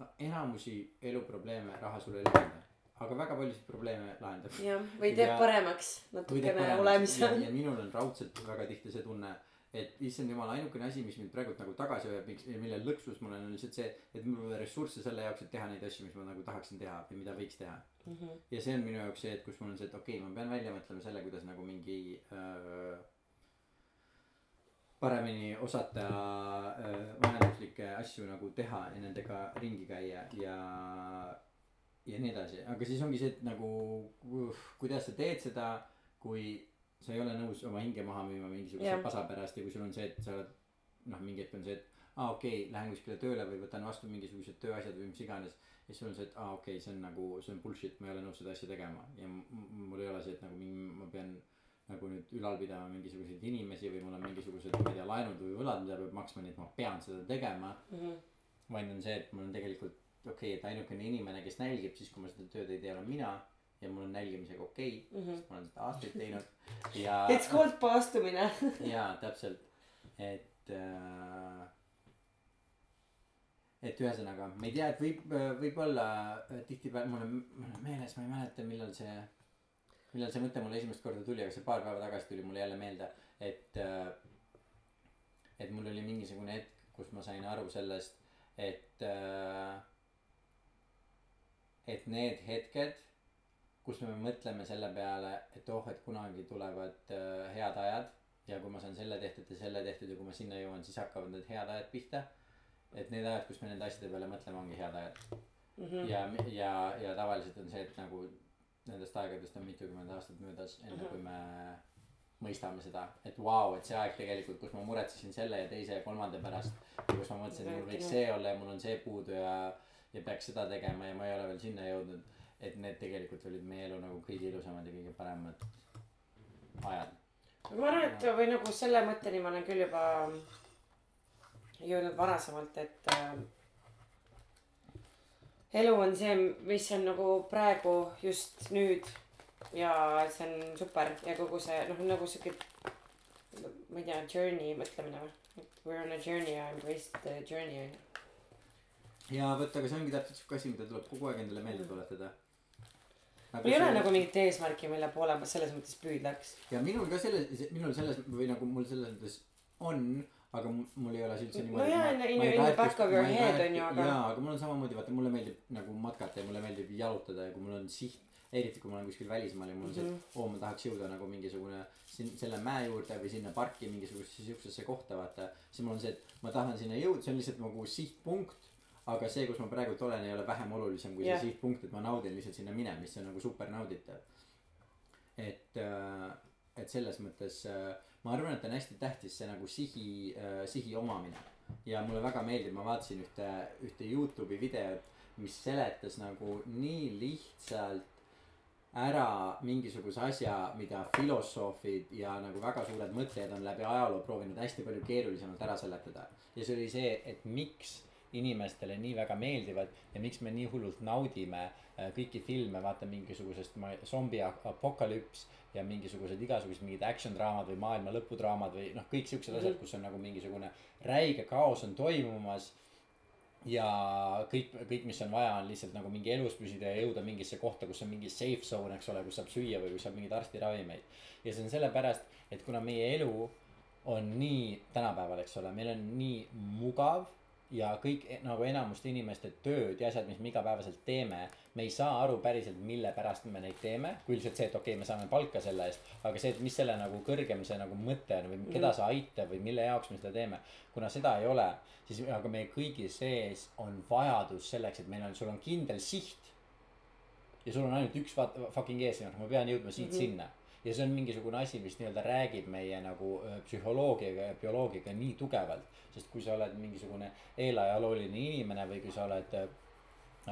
no enamusi eluprobleeme raha sulle ei lahenda aga väga paljusid probleeme lahendab. Jah või teeb Ja- paremaks natukene olemise. Ja minul on raudselt väga tihti see tunne et issand jumal ainukene asi mis mind praegult nagu tagasi hoiab miks ja mille lõksus mul on on lihtsalt see et mul pole ressursse selle jaoks et teha neid asju mis ma nagu tahaksin teha või mida võiks teha Mhm. ja see on minu jaoks see et kus mul on see et okei okay, ma pean välja mõtlema selle kuidas nagu mingi öö, paremini osata öö, majanduslikke asju nagu teha ja nendega ringi käia ja ja nii edasi aga siis ongi see et nagu uh, kuidas sa teed seda kui sa ei ole nõus oma hinge maha müüma mingisuguse yeah. pasa pärast ja kui sul on see et sa oled noh mingi hetk on see et aa ah, okei okay, lähen kuskile tööle või võtan vastu mingisugused tööasjad või mis iganes ja siis sul on see et aa ah, okei okay, see on nagu see on bullshit ma ei ole nõus seda asja tegema ja mul ei ole see et nagu mingi ma pean nagu nüüd ülal pidama mingisuguseid inimesi või mul on mingisugused ma ei tea laenud või võlad mida peab maksma nii et ma pean seda tegema Mhm. vaid on see et mul on tegelikult okei okay, et ainukene inimene kes nälgib siis kui ma seda tööd ei tee olen mina ja mul on nälgimisega okei okay, Mhm. sest ma olen seda aastaid teinud. Ja It's called paastumine. Jaa täpselt. Et äh, et ühesõnaga ma ei tea et võib võib-olla äh, tihtipeale mul on mul on meeles ma ei mäleta millal see millal see mõte mulle esimest korda tuli aga see paar päeva tagasi tuli mulle jälle meelde et äh, et mul oli mingisugune hetk kus ma sain aru sellest et äh, et need hetked kus me mõtleme selle peale et oh et kunagi tulevad äh, head ajad ja kui ma saan selle tehtud ja selle tehtud ja kui ma sinna jõuan siis hakkavad need head ajad pihta et need ajad kus me nende asjade peale mõtleme ongi head ajad Mhm. ja ja ja tavaliselt on see et nagu nendest aegadest on mitukümmend aastat möödas enne Mhm. kui me mõistame seda et vau wow, et see aeg tegelikult kus ma muretsesin selle ja teise ja kolmanda pärast kus ma mõtlesin et mul võiks see olla ja mul on see puudu ja ja peaks seda tegema ja ma ei ole veel sinna jõudnud et need tegelikult olid meie elu nagu kõige ilusamad ja kõige paremad ajad. Ma arvan et või nagu selle mõtteni ma olen küll juba jõudnud varasemalt et äh, elu on see mis on nagu praegu just nüüd. Ja see on super. Ja kogu see noh nagu siuke ma ei tea journey mõtlemine või? We are on a journey ja embrace the journey. On ju ja vot aga see ongi täpselt siuke asi mida tuleb kogu aeg endale meelde tuletada mul ei ole nagu mingit eesmärki mille poole ma selles mõttes püüdleks ja minul ka selles minul selles või nagu mul selles mõttes on aga mul ei ole see üldse No niimoodi jaa, et ma- in- ei in the back of your head on ju, aga- jaa aga mul on samamoodi vaata mulle meeldib nagu matkata ja mulle meeldib jalutada ja kui mul on siht eriti kui ma olen kuskil välismaal ja mul on see Mhm. et oo ma tahaks jõuda nagu mingisugune siin selle mäe juurde või sinna parki mingisugusesse siuksesse kohta vaata siis mul on see et ma tahan sinna jõuda see on lihtsalt nagu sihtpunkt aga see kus ma praegult olen ei ole vähem olulisem kui Jah. see sihtpunkt et ma naudin lihtsalt sinna minemist see on nagu super nauditav et äh, et selles mõttes äh, ma arvan et on hästi tähtis see nagu sihi äh, sihi omamine. Ja mulle väga meeldib ma vaatasin ühte ühte Youtube'i videot mis seletas nagu nii lihtsalt ära mingisuguse asja mida filosoofid ja nagu väga suured mõtlejad on läbi ajaloo proovinud hästi palju keerulisemalt ära seletada. Ja see oli see et miks inimestele nii väga meeldivad ja miks me nii hullult naudime äh, kõiki filme vaata mingisugusest zombi ap- apokalüps ja mingisugused igasugused mingid action draamad või maailma lõpudraamad või noh kõik siuksed asjad kus on nagu mingisugune räige kaos on toimumas ja kõik kõik mis on vaja on lihtsalt nagu mingi elus püsida ja jõuda mingisse kohta kus on mingi safe zone eks ole kus saab süüa või kus saab mingeid arstiravimeid ja see on sellepärast et kuna meie elu on nii tänapäeval eks ole meil on nii mugav ja kõik e- nagu enamuste inimeste tööd ja asjad mis me igapäevaselt teeme me ei saa aru päriselt mille pärast me neid teeme kui lihtsalt see et okei okay, me saame palka selle eest aga see et mis selle nagu kõrgem see nagu mõte on või keda see aitab või mille jaoks me seda teeme kuna seda ei ole siis aga meie kõigi sees on vajadus selleks et meil on sul on kindel siht ja sul on ainult üks fucking eesmärk ma pean jõudma siit mm. -hmm. sinna ja see on mingisugune asi mis nii-öelda räägib meie nagu öö, psühholoogiaga ja bioloogiaga nii tugevalt. Sest kui sa oled mingisugune eelajalooline inimene või kui sa oled äh,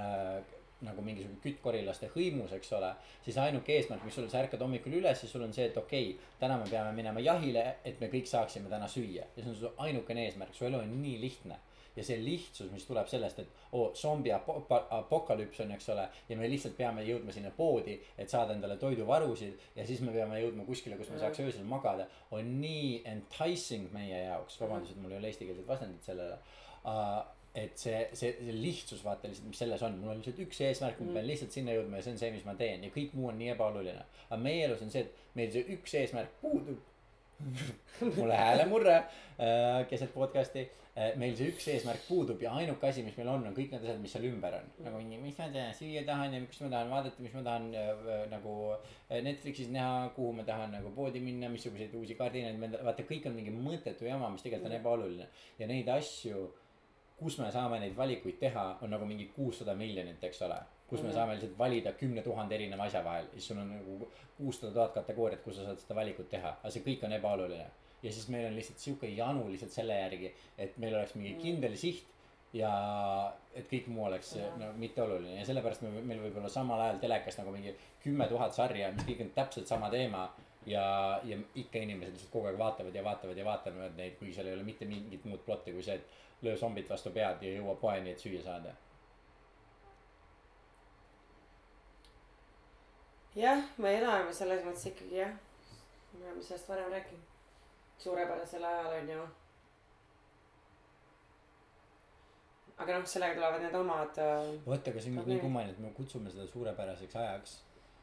äh, nagu mingisugune küttkorilaste hõimus eks ole siis ainuke eesmärk mis sul sa ärkad hommikul üles ja sul on see et okei okay, täna me peame minema jahile et me kõik saaksime täna süüa. Ja see on su ainukene eesmärk. Su elu on nii lihtne ja see lihtsus mis tuleb sellest et oo zombi apo- apokalüps on eks ole ja me lihtsalt peame jõudma sinna poodi et saada endale toiduvarusid ja siis me peame jõudma kuskile kus me saaks öösel magada. On nii enticing meie jaoks vabandust et mul ei ole eestikeelset vastandit sellele uh, et see, see, see lihtsus vaata lihtsalt, mis selles on, mul on lihtsalt üks eesmärk mm, ma pean lihtsalt sinna jõudma ja see on see, mis ma teen. Ja kõik muu on nii ebaoluline. aga meie elus on see, et meil see üks eesmärk puudub. Mulle häälemurre äh, keset podcast'i. Meil see üks eesmärk puudub ja ainuke asi, mis meil on, on kõik need asjad, mis seal ümber on. nagu mingi, mis ma teen, süüa tahan ja mis ma tahan vaadata, mis ma tahan äh, nagu Netflixis näha, kuhu ma tahan nagu poodi minna, missuguseid uusi kardinaid, vaata, kõik on mingi mõttetu jama, mis tegelikult on ebaoluline. ja neid asju, kus me saame neid valikuid teha, on nagu mingi kuussada miljonit, eks ole kus me mm saame lihtsalt valida kümne tuhande erineva asja vahel, siis sul on nagu kuussada tuhat kategooriat, kus sa saad seda valikut teha, aga see kõik on ebaoluline. Ja siis meil on lihtsalt sihuke janu lihtsalt selle järgi, et meil oleks mingi mhm. kindel siht ja et kõik muu oleks ja. no mitte oluline ja sellepärast me, meil võib olla samal ajal telekas nagu mingi kümme tuhat sarja, mis kõik on täpselt sama teema. ja, ja ikka inimesed lihtsalt kogu aeg vaatavad ja vaatavad ja vaatavad neid, kui seal ei ole mitte mingit muud plotti kui see, et löö zombid vastu pead ja jõua poeni, et süüa saada jah, me elame selles mõttes ikkagi jah, me oleme sellest varem rääkinud. Suurepärasel ajal on ju. aga noh, sellega tulevad need omad. Äh, vot, aga see on nii kummaline, et me kutsume seda suurepäraseks ajaks.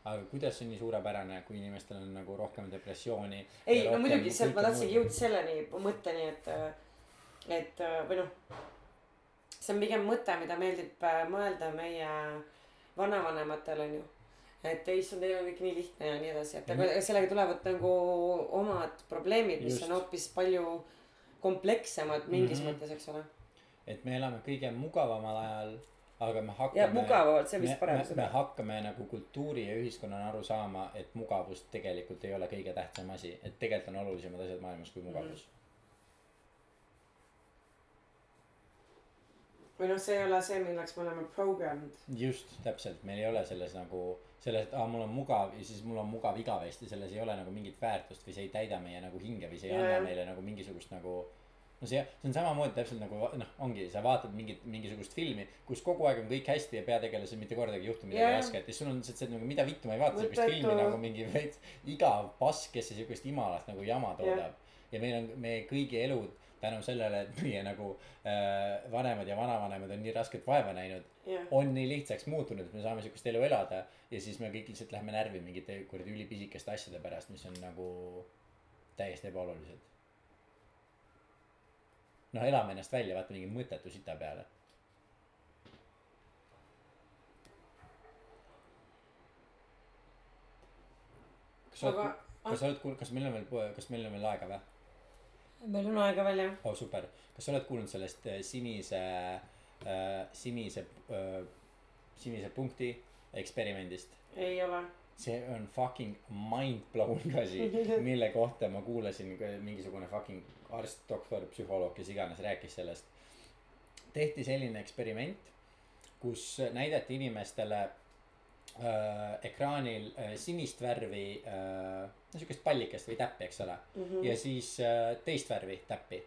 aga kuidas see on nii suurepärane, kui inimestel on nagu rohkem depressiooni. ei, no muidugi, sealt ma tahtsingi jõuda selleni mõtteni, et, et või noh. see on pigem mõte, mida meeldib äh, mõelda meie vanavanematele on ju et issand, teil on kõik nii lihtne ja nii edasi, et aga -hmm. sellega tulevad nagu omad probleemid, mis Just. on hoopis palju komplekssemad mingis mm -hmm. mõttes, eks ole. et me elame kõige mugavamal ajal, aga me hakkame. jah, mugavamalt, see on vist parem sõna. me hakkame nagu kultuuri ja ühiskonnana aru saama, et mugavus tegelikult ei ole kõige tähtsam asi, et tegelikult on olulisemad asjad maailmas kui mugavus mm. -hmm või noh, see ei ole see, milleks me oleme programmed. just, täpselt, meil ei ole selles nagu selles, et aa, mul on mugav ja siis mul on mugav igavesti, selles ei ole nagu mingit väärtust või see ei täida meie nagu hinge või see ei yeah. anna meile nagu mingisugust nagu. no see, see on samamoodi täpselt nagu noh, ongi, sa vaatad mingit, mingisugust filmi, kus kogu aeg on kõik hästi ja peategelasel mitte kordagi ei juhtu midagi yeah. rasket ja sul on lihtsalt see, et nagu mida vittu ma ei vaata sihukest filmi nagu mingi veits igav pask, kes sihukest imalast nagu jama toodab yeah.. ja meil on, meie kõigi elud tänu sellele, et meie nagu äh, vanemad ja vanavanemad on nii rasket vaeva näinud yeah.. on nii lihtsaks muutunud, et me saame sihukest elu elada ja siis me kõik lihtsalt lähme närvi mingite kuradi ülipisikeste asjade pärast, mis on nagu täiesti ebaolulised. noh, elame ennast välja, vaata mingi mõttetu sita peale. kas sa oled, kas sa oled kuulnud, kas meil on veel, kas meil on veel aega või? meil on aega veel jah. oh super, kas sa oled kuulnud sellest äh, sinise äh,, sinise äh,, sinise punkti eksperimendist? ei ole. see on fucking mind-blowing asi mille kohta ma kuulasin mingisugune fucking arst, doktor, psühholoog, kes iganes rääkis sellest. tehti selline eksperiment, kus näidati inimestele äh, ekraanil äh, sinist värvi äh, no sihukest pallikest või täppi, eks ole mm. -hmm. ja siis äh, teist värvi täppi.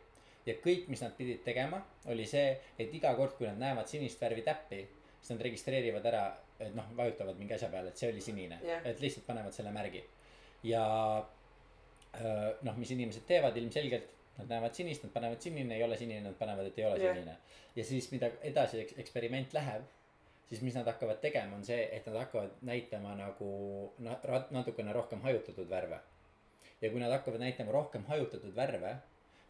Ja kõik, mis nad pidid tegema, oli see, et iga kord, kui nad näevad sinist värvi täppi, siis nad registreerivad ära, et noh, vajutavad mingi asja peale, et see oli sinine yeah., et lihtsalt panevad selle märgi. ja noh, mis inimesed teevad ilmselgelt, nad näevad sinist, nad panevad sinine, ei ole sinine, nad panevad, et ei ole yeah. sinine. ja siis, mida edasi eksperiment läheb siis mis nad hakkavad tegema, on see, et nad hakkavad näitama nagu natukene rohkem hajutatud värve. ja kui nad hakkavad näitama rohkem hajutatud värve,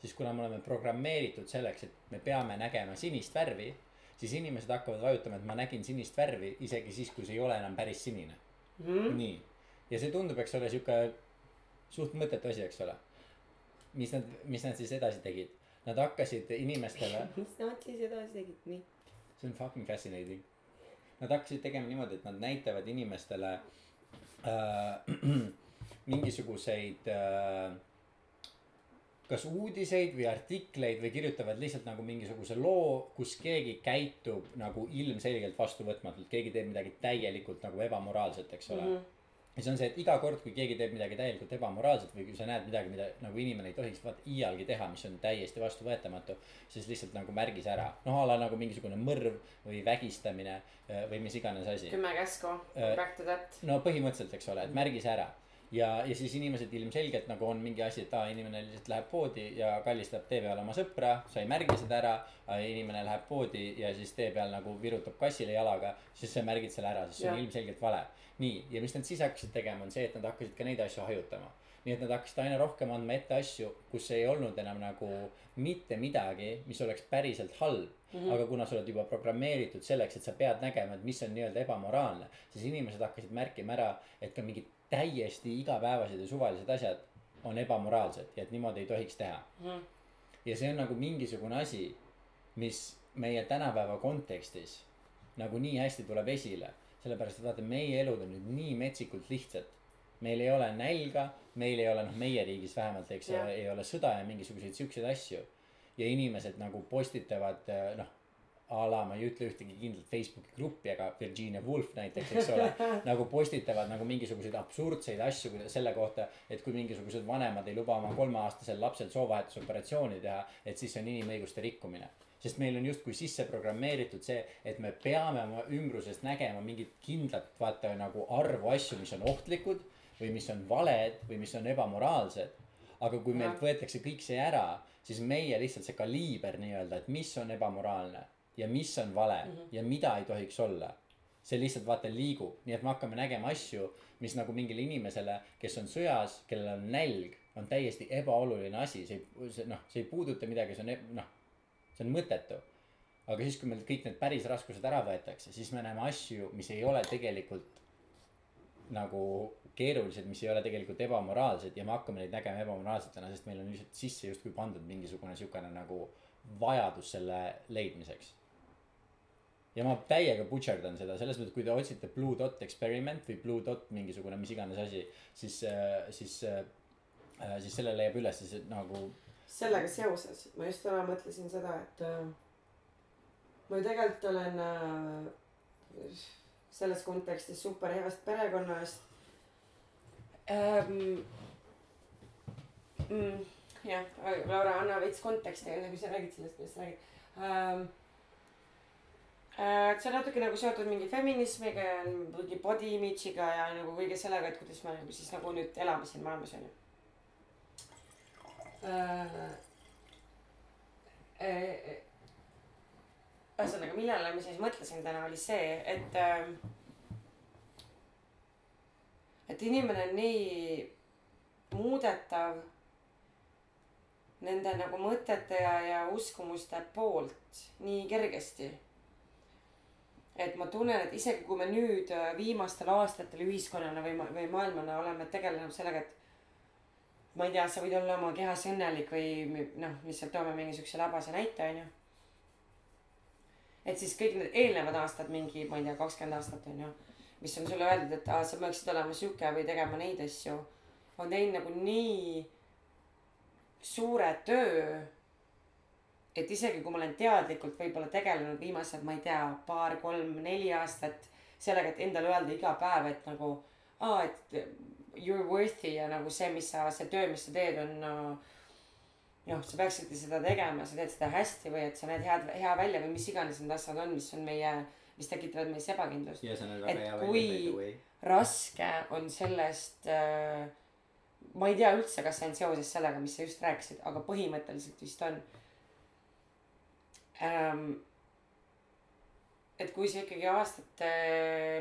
siis kuna me oleme programmeeritud selleks, et me peame nägema sinist värvi, siis inimesed hakkavad vajutama, et ma nägin sinist värvi isegi siis, kui see ei ole enam päris sinine mm. -hmm. nii, ja see tundub, eks ole, sihuke suht mõttetu asi, eks ole. mis nad, mis nad siis edasi tegid? Nad hakkasid inimestele mis nad siis edasi tegid, nii? see on fucking fascinating nad hakkasid tegema niimoodi, et nad näitavad inimestele äh, mingisuguseid äh, kas uudiseid või artikleid või kirjutavad lihtsalt nagu mingisuguse loo, kus keegi käitub nagu ilmselgelt vastuvõtmatult, keegi teeb midagi täielikult nagu ebamoraalset, eks ole mm. -hmm ja see on see, et iga kord, kui keegi teeb midagi täielikult ebamoraalset või kui sa näed midagi, mida nagu inimene ei tohiks vaat iialgi teha, mis on täiesti vastuvõetamatu. siis lihtsalt nagu märgis ära, noh a la nagu mingisugune mõrv või vägistamine äh, või mis iganes asi. kümme käsku, äh, back to that. no põhimõtteliselt, eks ole, et märgis ära. ja, ja siis inimesed ilmselgelt nagu on mingi asi, et aa, inimene lihtsalt läheb poodi ja kallistab tee peal oma sõpra, sa ei märgi seda ära. inimene läheb poodi ja siis tee peal nagu virutab kassile jalaga, siis sa märgid selle ära, sest see on ilmselgelt vale. nii, ja mis nad siis hakkasid tegema, on see, et nad hakkasid ka neid asju hajutama. nii et nad hakkasid aina rohkem andma ette asju, kus ei olnud enam nagu mitte midagi, mis oleks päriselt halb mm. -hmm. aga kuna sa oled juba programmeeritud selleks, et sa pead nägema, et mis on nii-öelda ebamoraalne, siis inimesed hakkasid märkima ära, et ka mingid täiesti igapäevased ja suvalised asjad on ebamoraalsed ja et niimoodi ei tohiks teha. ja see on nagu mingisugune asi, mis meie tänapäeva kontekstis nagu nii hästi tuleb esile. sellepärast, et vaata, meie elud on nüüd nii metsikult lihtsad. meil ei ole nälga, meil ei ole, noh, meie riigis vähemalt, eks ole, ei ole sõda ja mingisuguseid siukseid asju. ja inimesed nagu postitavad, noh, a la ma ei ütle ühtegi kindlat Facebooki gruppi, aga Virginia Woolf näiteks, eks ole, nagu postitavad nagu mingisuguseid absurdseid asju selle kohta, et kui mingisugused vanemad ei luba oma kolmeaastasel lapsel soovahetusoperatsiooni teha, et siis see on inimõiguste rikkumine sest meil on justkui sisse programmeeritud see, et me peame oma ümbrusest nägema mingit kindlat vaata nagu arvu asju, mis on ohtlikud või mis on valed või mis on ebamoraalsed. aga kui meilt võetakse kõik see ära, siis meie lihtsalt see kaliiber nii-öelda, et mis on ebamoraalne ja mis on vale mm -hmm. ja mida ei tohiks olla. see lihtsalt vaata liigub, nii et me hakkame nägema asju, mis nagu mingile inimesele, kes on sõjas, kellel on nälg, on täiesti ebaoluline asi, see ei, see noh, see ei puuduta midagi, see on noh, see on mõttetu. aga siis, kui meilt kõik need päris raskused ära võetakse, siis me näeme asju, mis ei ole tegelikult nagu keerulised, mis ei ole tegelikult ebamoraalsed ja me hakkame neid nägema ebamoraalsetena, sest meil on lihtsalt sisse justkui pandud mingisugune siukene nagu vajadus selle leidmiseks. Ja ma täiega butšerdan seda selles mõttes, kui te otsite Blue Dot Experiment või Blue Dot mingisugune mis iganes asi, siis, siis, siis selle leiab üles siis nagu sellega seoses ma just täna mõtlesin seda, et äh, ma ju tegelikult olen äh, selles kontekstis super heast perekonnast ähm,. Mm, jah, Laura, anna veits konteksti enne kui sa räägid sellest, millest sa räägid ähm,. Äh, see on natuke nagu seotud mingi feminismiga ja mingi body image'iga ja nagu kõige sellega, et kuidas me nagu siis nagu nüüd elame siin maailmas onju äh,. äh, ühesõnaga, millele ma siis mõtlesin täna, oli see, et äh,. et inimene on nii muudetav nende nagu mõtete ja, ja uskumuste poolt nii kergesti. Et ma tunnen, et isegi kui me nüüd äh, viimastel aastatel ühiskonnana või, või maailmana oleme tegelenud sellega, et ma ei tea, sa võid olla oma kehas õnnelik või noh, lihtsalt toome mingi siukse labase näite, onju. et siis kõik need eelnevad aastad, mingi, ma ei tea, kakskümmend aastat onju, mis on sulle öeldud, et aa, sa peaksid olema sihuke või tegema neid asju, on teinud nagu nii suure töö. Et isegi kui ma olen teadlikult võib-olla tegelenud viimased, ma ei tea, paar, kolm, neli aastat sellega, et endale öelda iga päev, et nagu aa, et you are worthy ja nagu see, mis sa, see töö, mis sa teed, on no, noh, sa peaksidki seda tegema, sa teed seda hästi või et sa näed head, hea välja või mis iganes need asjad on, mis on meie, mis tekitavad meis ebakindlust. Et kui- raske on sellest äh,, ma ei tea üldse, kas see on seoses sellega, mis sa just rääkisid, aga põhimõtteliselt vist on. Et kui sa ikkagi aastate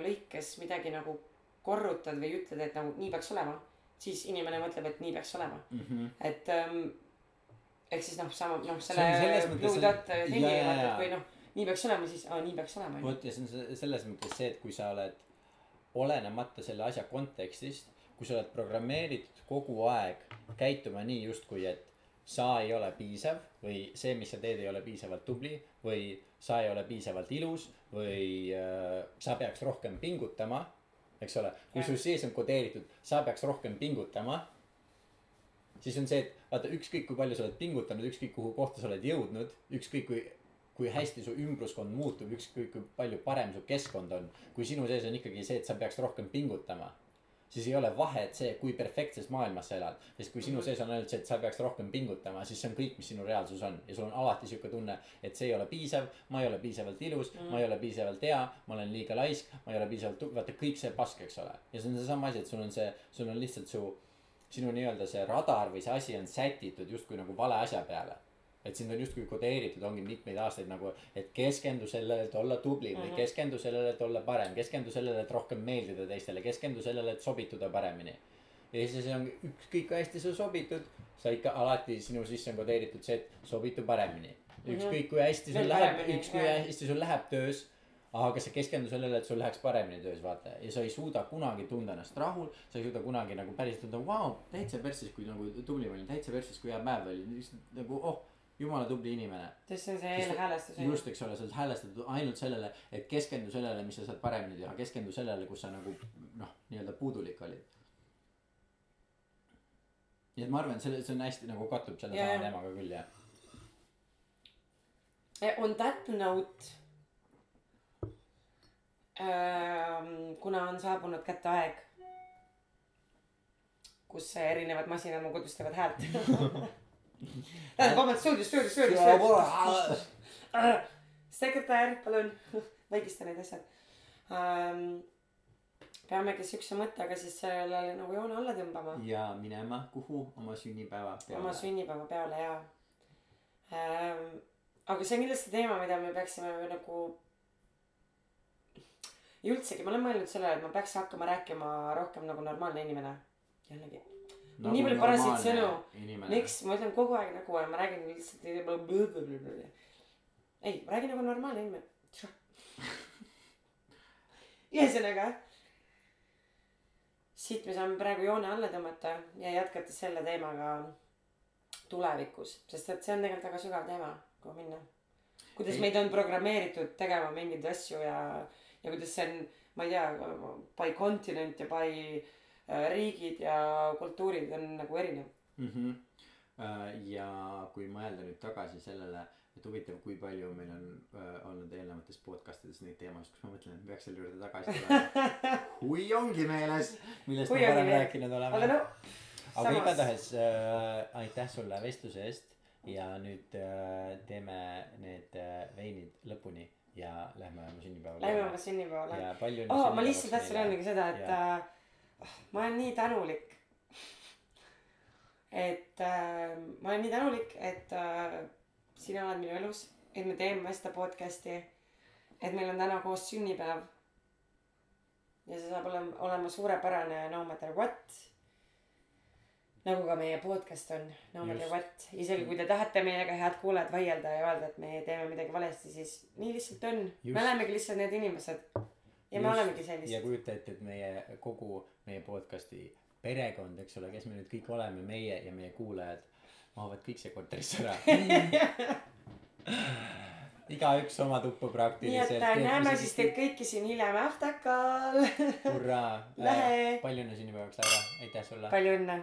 lõikes midagi nagu korrutad või ütled, et nagu nii peaks olema, siis inimene mõtleb, et nii peaks olema, et ähm, ehk siis noh, sama noh, selle Blue Dot thingi vaata, et kui noh, nii peaks olema, siis aa, nii peaks olema. vot ja see on se- selles mõttes see, et kui sa oled olenemata selle asja kontekstist, kui sa oled programmeeritud kogu aeg käituma nii justkui, et sa ei ole piisav või see, mis sa teed, ei ole piisavalt tubli või sa ei ole piisavalt ilus või äh, sa peaks rohkem pingutama, eks ole, kui sul sees on kodeeritud, sa peaks rohkem pingutama siis on see, et vaata ükskõik kui palju sa oled pingutanud, ükskõik kuhu kohta sa oled jõudnud, ükskõik kui, kui hästi su ümbruskond muutub, ükskõik kui palju parem su keskkond on. kui sinu sees on ikkagi see, et sa peaks rohkem pingutama, siis ei ole vahet see, kui perfektses maailmas sa elad. sest kui sinu Mhm. sees on ainult see, et sa peaks rohkem pingutama, siis see on kõik, mis sinu reaalsus on ja sul on alati sihuke tunne, et see ei ole piisav, ma ei ole piisavalt ilus mm., ma ei ole piisavalt hea, ma olen liiga laisk, ma ei ole piisavalt vaata kõik see pask, eks ole. ja see on seesama asi, et sul on see, sul on lihtsalt su, sinu nii-öelda see radar või see asi on sätitud justkui nagu vale asja peale. Et sind on justkui kodeeritud, ongi mitmeid aastaid nagu, et keskendu sellele, et olla tubli või Mhm. keskendu sellele, et olla parem, keskendu sellele, et rohkem meeldida teistele, keskendu sellele, et sobituda paremini. ja siis see on ükskõik kui hästi sa sobitud, sa ikka alati sinu sisse on kodeeritud see, et sobitu paremini. ükskõik kui hästi sul läheb, ükskõik kui hästi sul läheb töös aga sa keskendu sellele, et sul läheks paremini töös, vaata. ja sa ei suuda kunagi tunda ennast rahul, sa ei suuda kunagi nagu päriselt tunda, vau, täitsa persis, kui nagu tubli ma olin, täitsa persis, kui hea päev oli, lihtsalt nagu oh, jumala tubli inimene. sest see on see eelhäälestus. just, eks ole, sa oled häälestatud ainult sellele, et keskendu sellele, mis sa saad paremini teha, keskendu sellele, kus sa nagu noh, nii-öelda puudulik olid. nii et ma arvan, et selle, see on hästi nagu kattub selle Jaa, sama teemaga küll jah. On that note ähm,, kuna on saabunud kätte aeg, kus erinevad masinad mu kodus teevad häält. tähendab, vabandust, stuudios, stuudios, stuudios, stuudios. sekretär, palun vaigista need asjad ähm,. peamegi siukse mõttega siis sellele nagu joone alla tõmbama. ja minema kuhu oma sünnipäeva oma peale. sünnipäeva peale ja ähm,. aga see on kindlasti teema, mida me peaksime nagu. ja üldsegi ma olen mõelnud sellele, et ma peaks hakkama rääkima rohkem nagu normaalne inimene. jällegi, Nagu nii palju parasid sõnu. miks ma ütlen kogu aeg nagu ja ma räägin lihtsalt. ei, ma räägin nagu normaalne inimene. ühesõnaga. siit me saame praegu joone alla tõmmata ja jätkata selle teemaga tulevikus, sest et see on tegelikult väga sügav teema, kuhu minna. kuidas Ei. meid on programmeeritud tegema mingeid asju ja, ja kuidas see on, ma ei tea, by continent ja by riigid ja kultuurid on nagu erinev. mm. -hmm. ja kui mõelda nüüd tagasi sellele, et huvitav, kui palju meil on äh, olnud eelnevates podcast ides neid teemasid, kus ma mõtlen, et peaks selle juurde tagasi tulema. kui ongi meeles, millest Kui me varem rääkinud aga oleme. no aga igatahes äh, aitäh sulle vestluse eest ja nüüd äh, teeme need äh, veinid lõpuni ja lähme oma sünnipäevale. lähme oma sünnipäevale. ja palju oh, ma lihtsalt tahtsin öeldagi seda, et äh, ma olen nii tänulik. et äh, ma olen nii tänulik, et äh, sina oled minu elus, et me teeme seda podcast'i. et meil on täna koos sünnipäev. ja see saab olema, olema suurepärane no matter what. nagu ka meie podcast on no matter what, isegi kui te tahate meiega, head kuulajad, vaielda ja öelda, et me teeme midagi valesti, siis nii lihtsalt on. Me olemegi lihtsalt need inimesed. Ja me Just. olemegi ja sellised. kujuta ette, et meie kogu meie podcast'i perekond, eks ole, kes me nüüd kõik oleme, meie ja meie kuulajad mahuvad kõik siia korterisse ära. igaüks oma tuppa nii praktiliselt. et äh, näeme siis teid kõiki siin hiljem Aftakal. hurraa. Lähe. palju õnne sünnipäevaks, Laura, aitäh sulle. palju õnne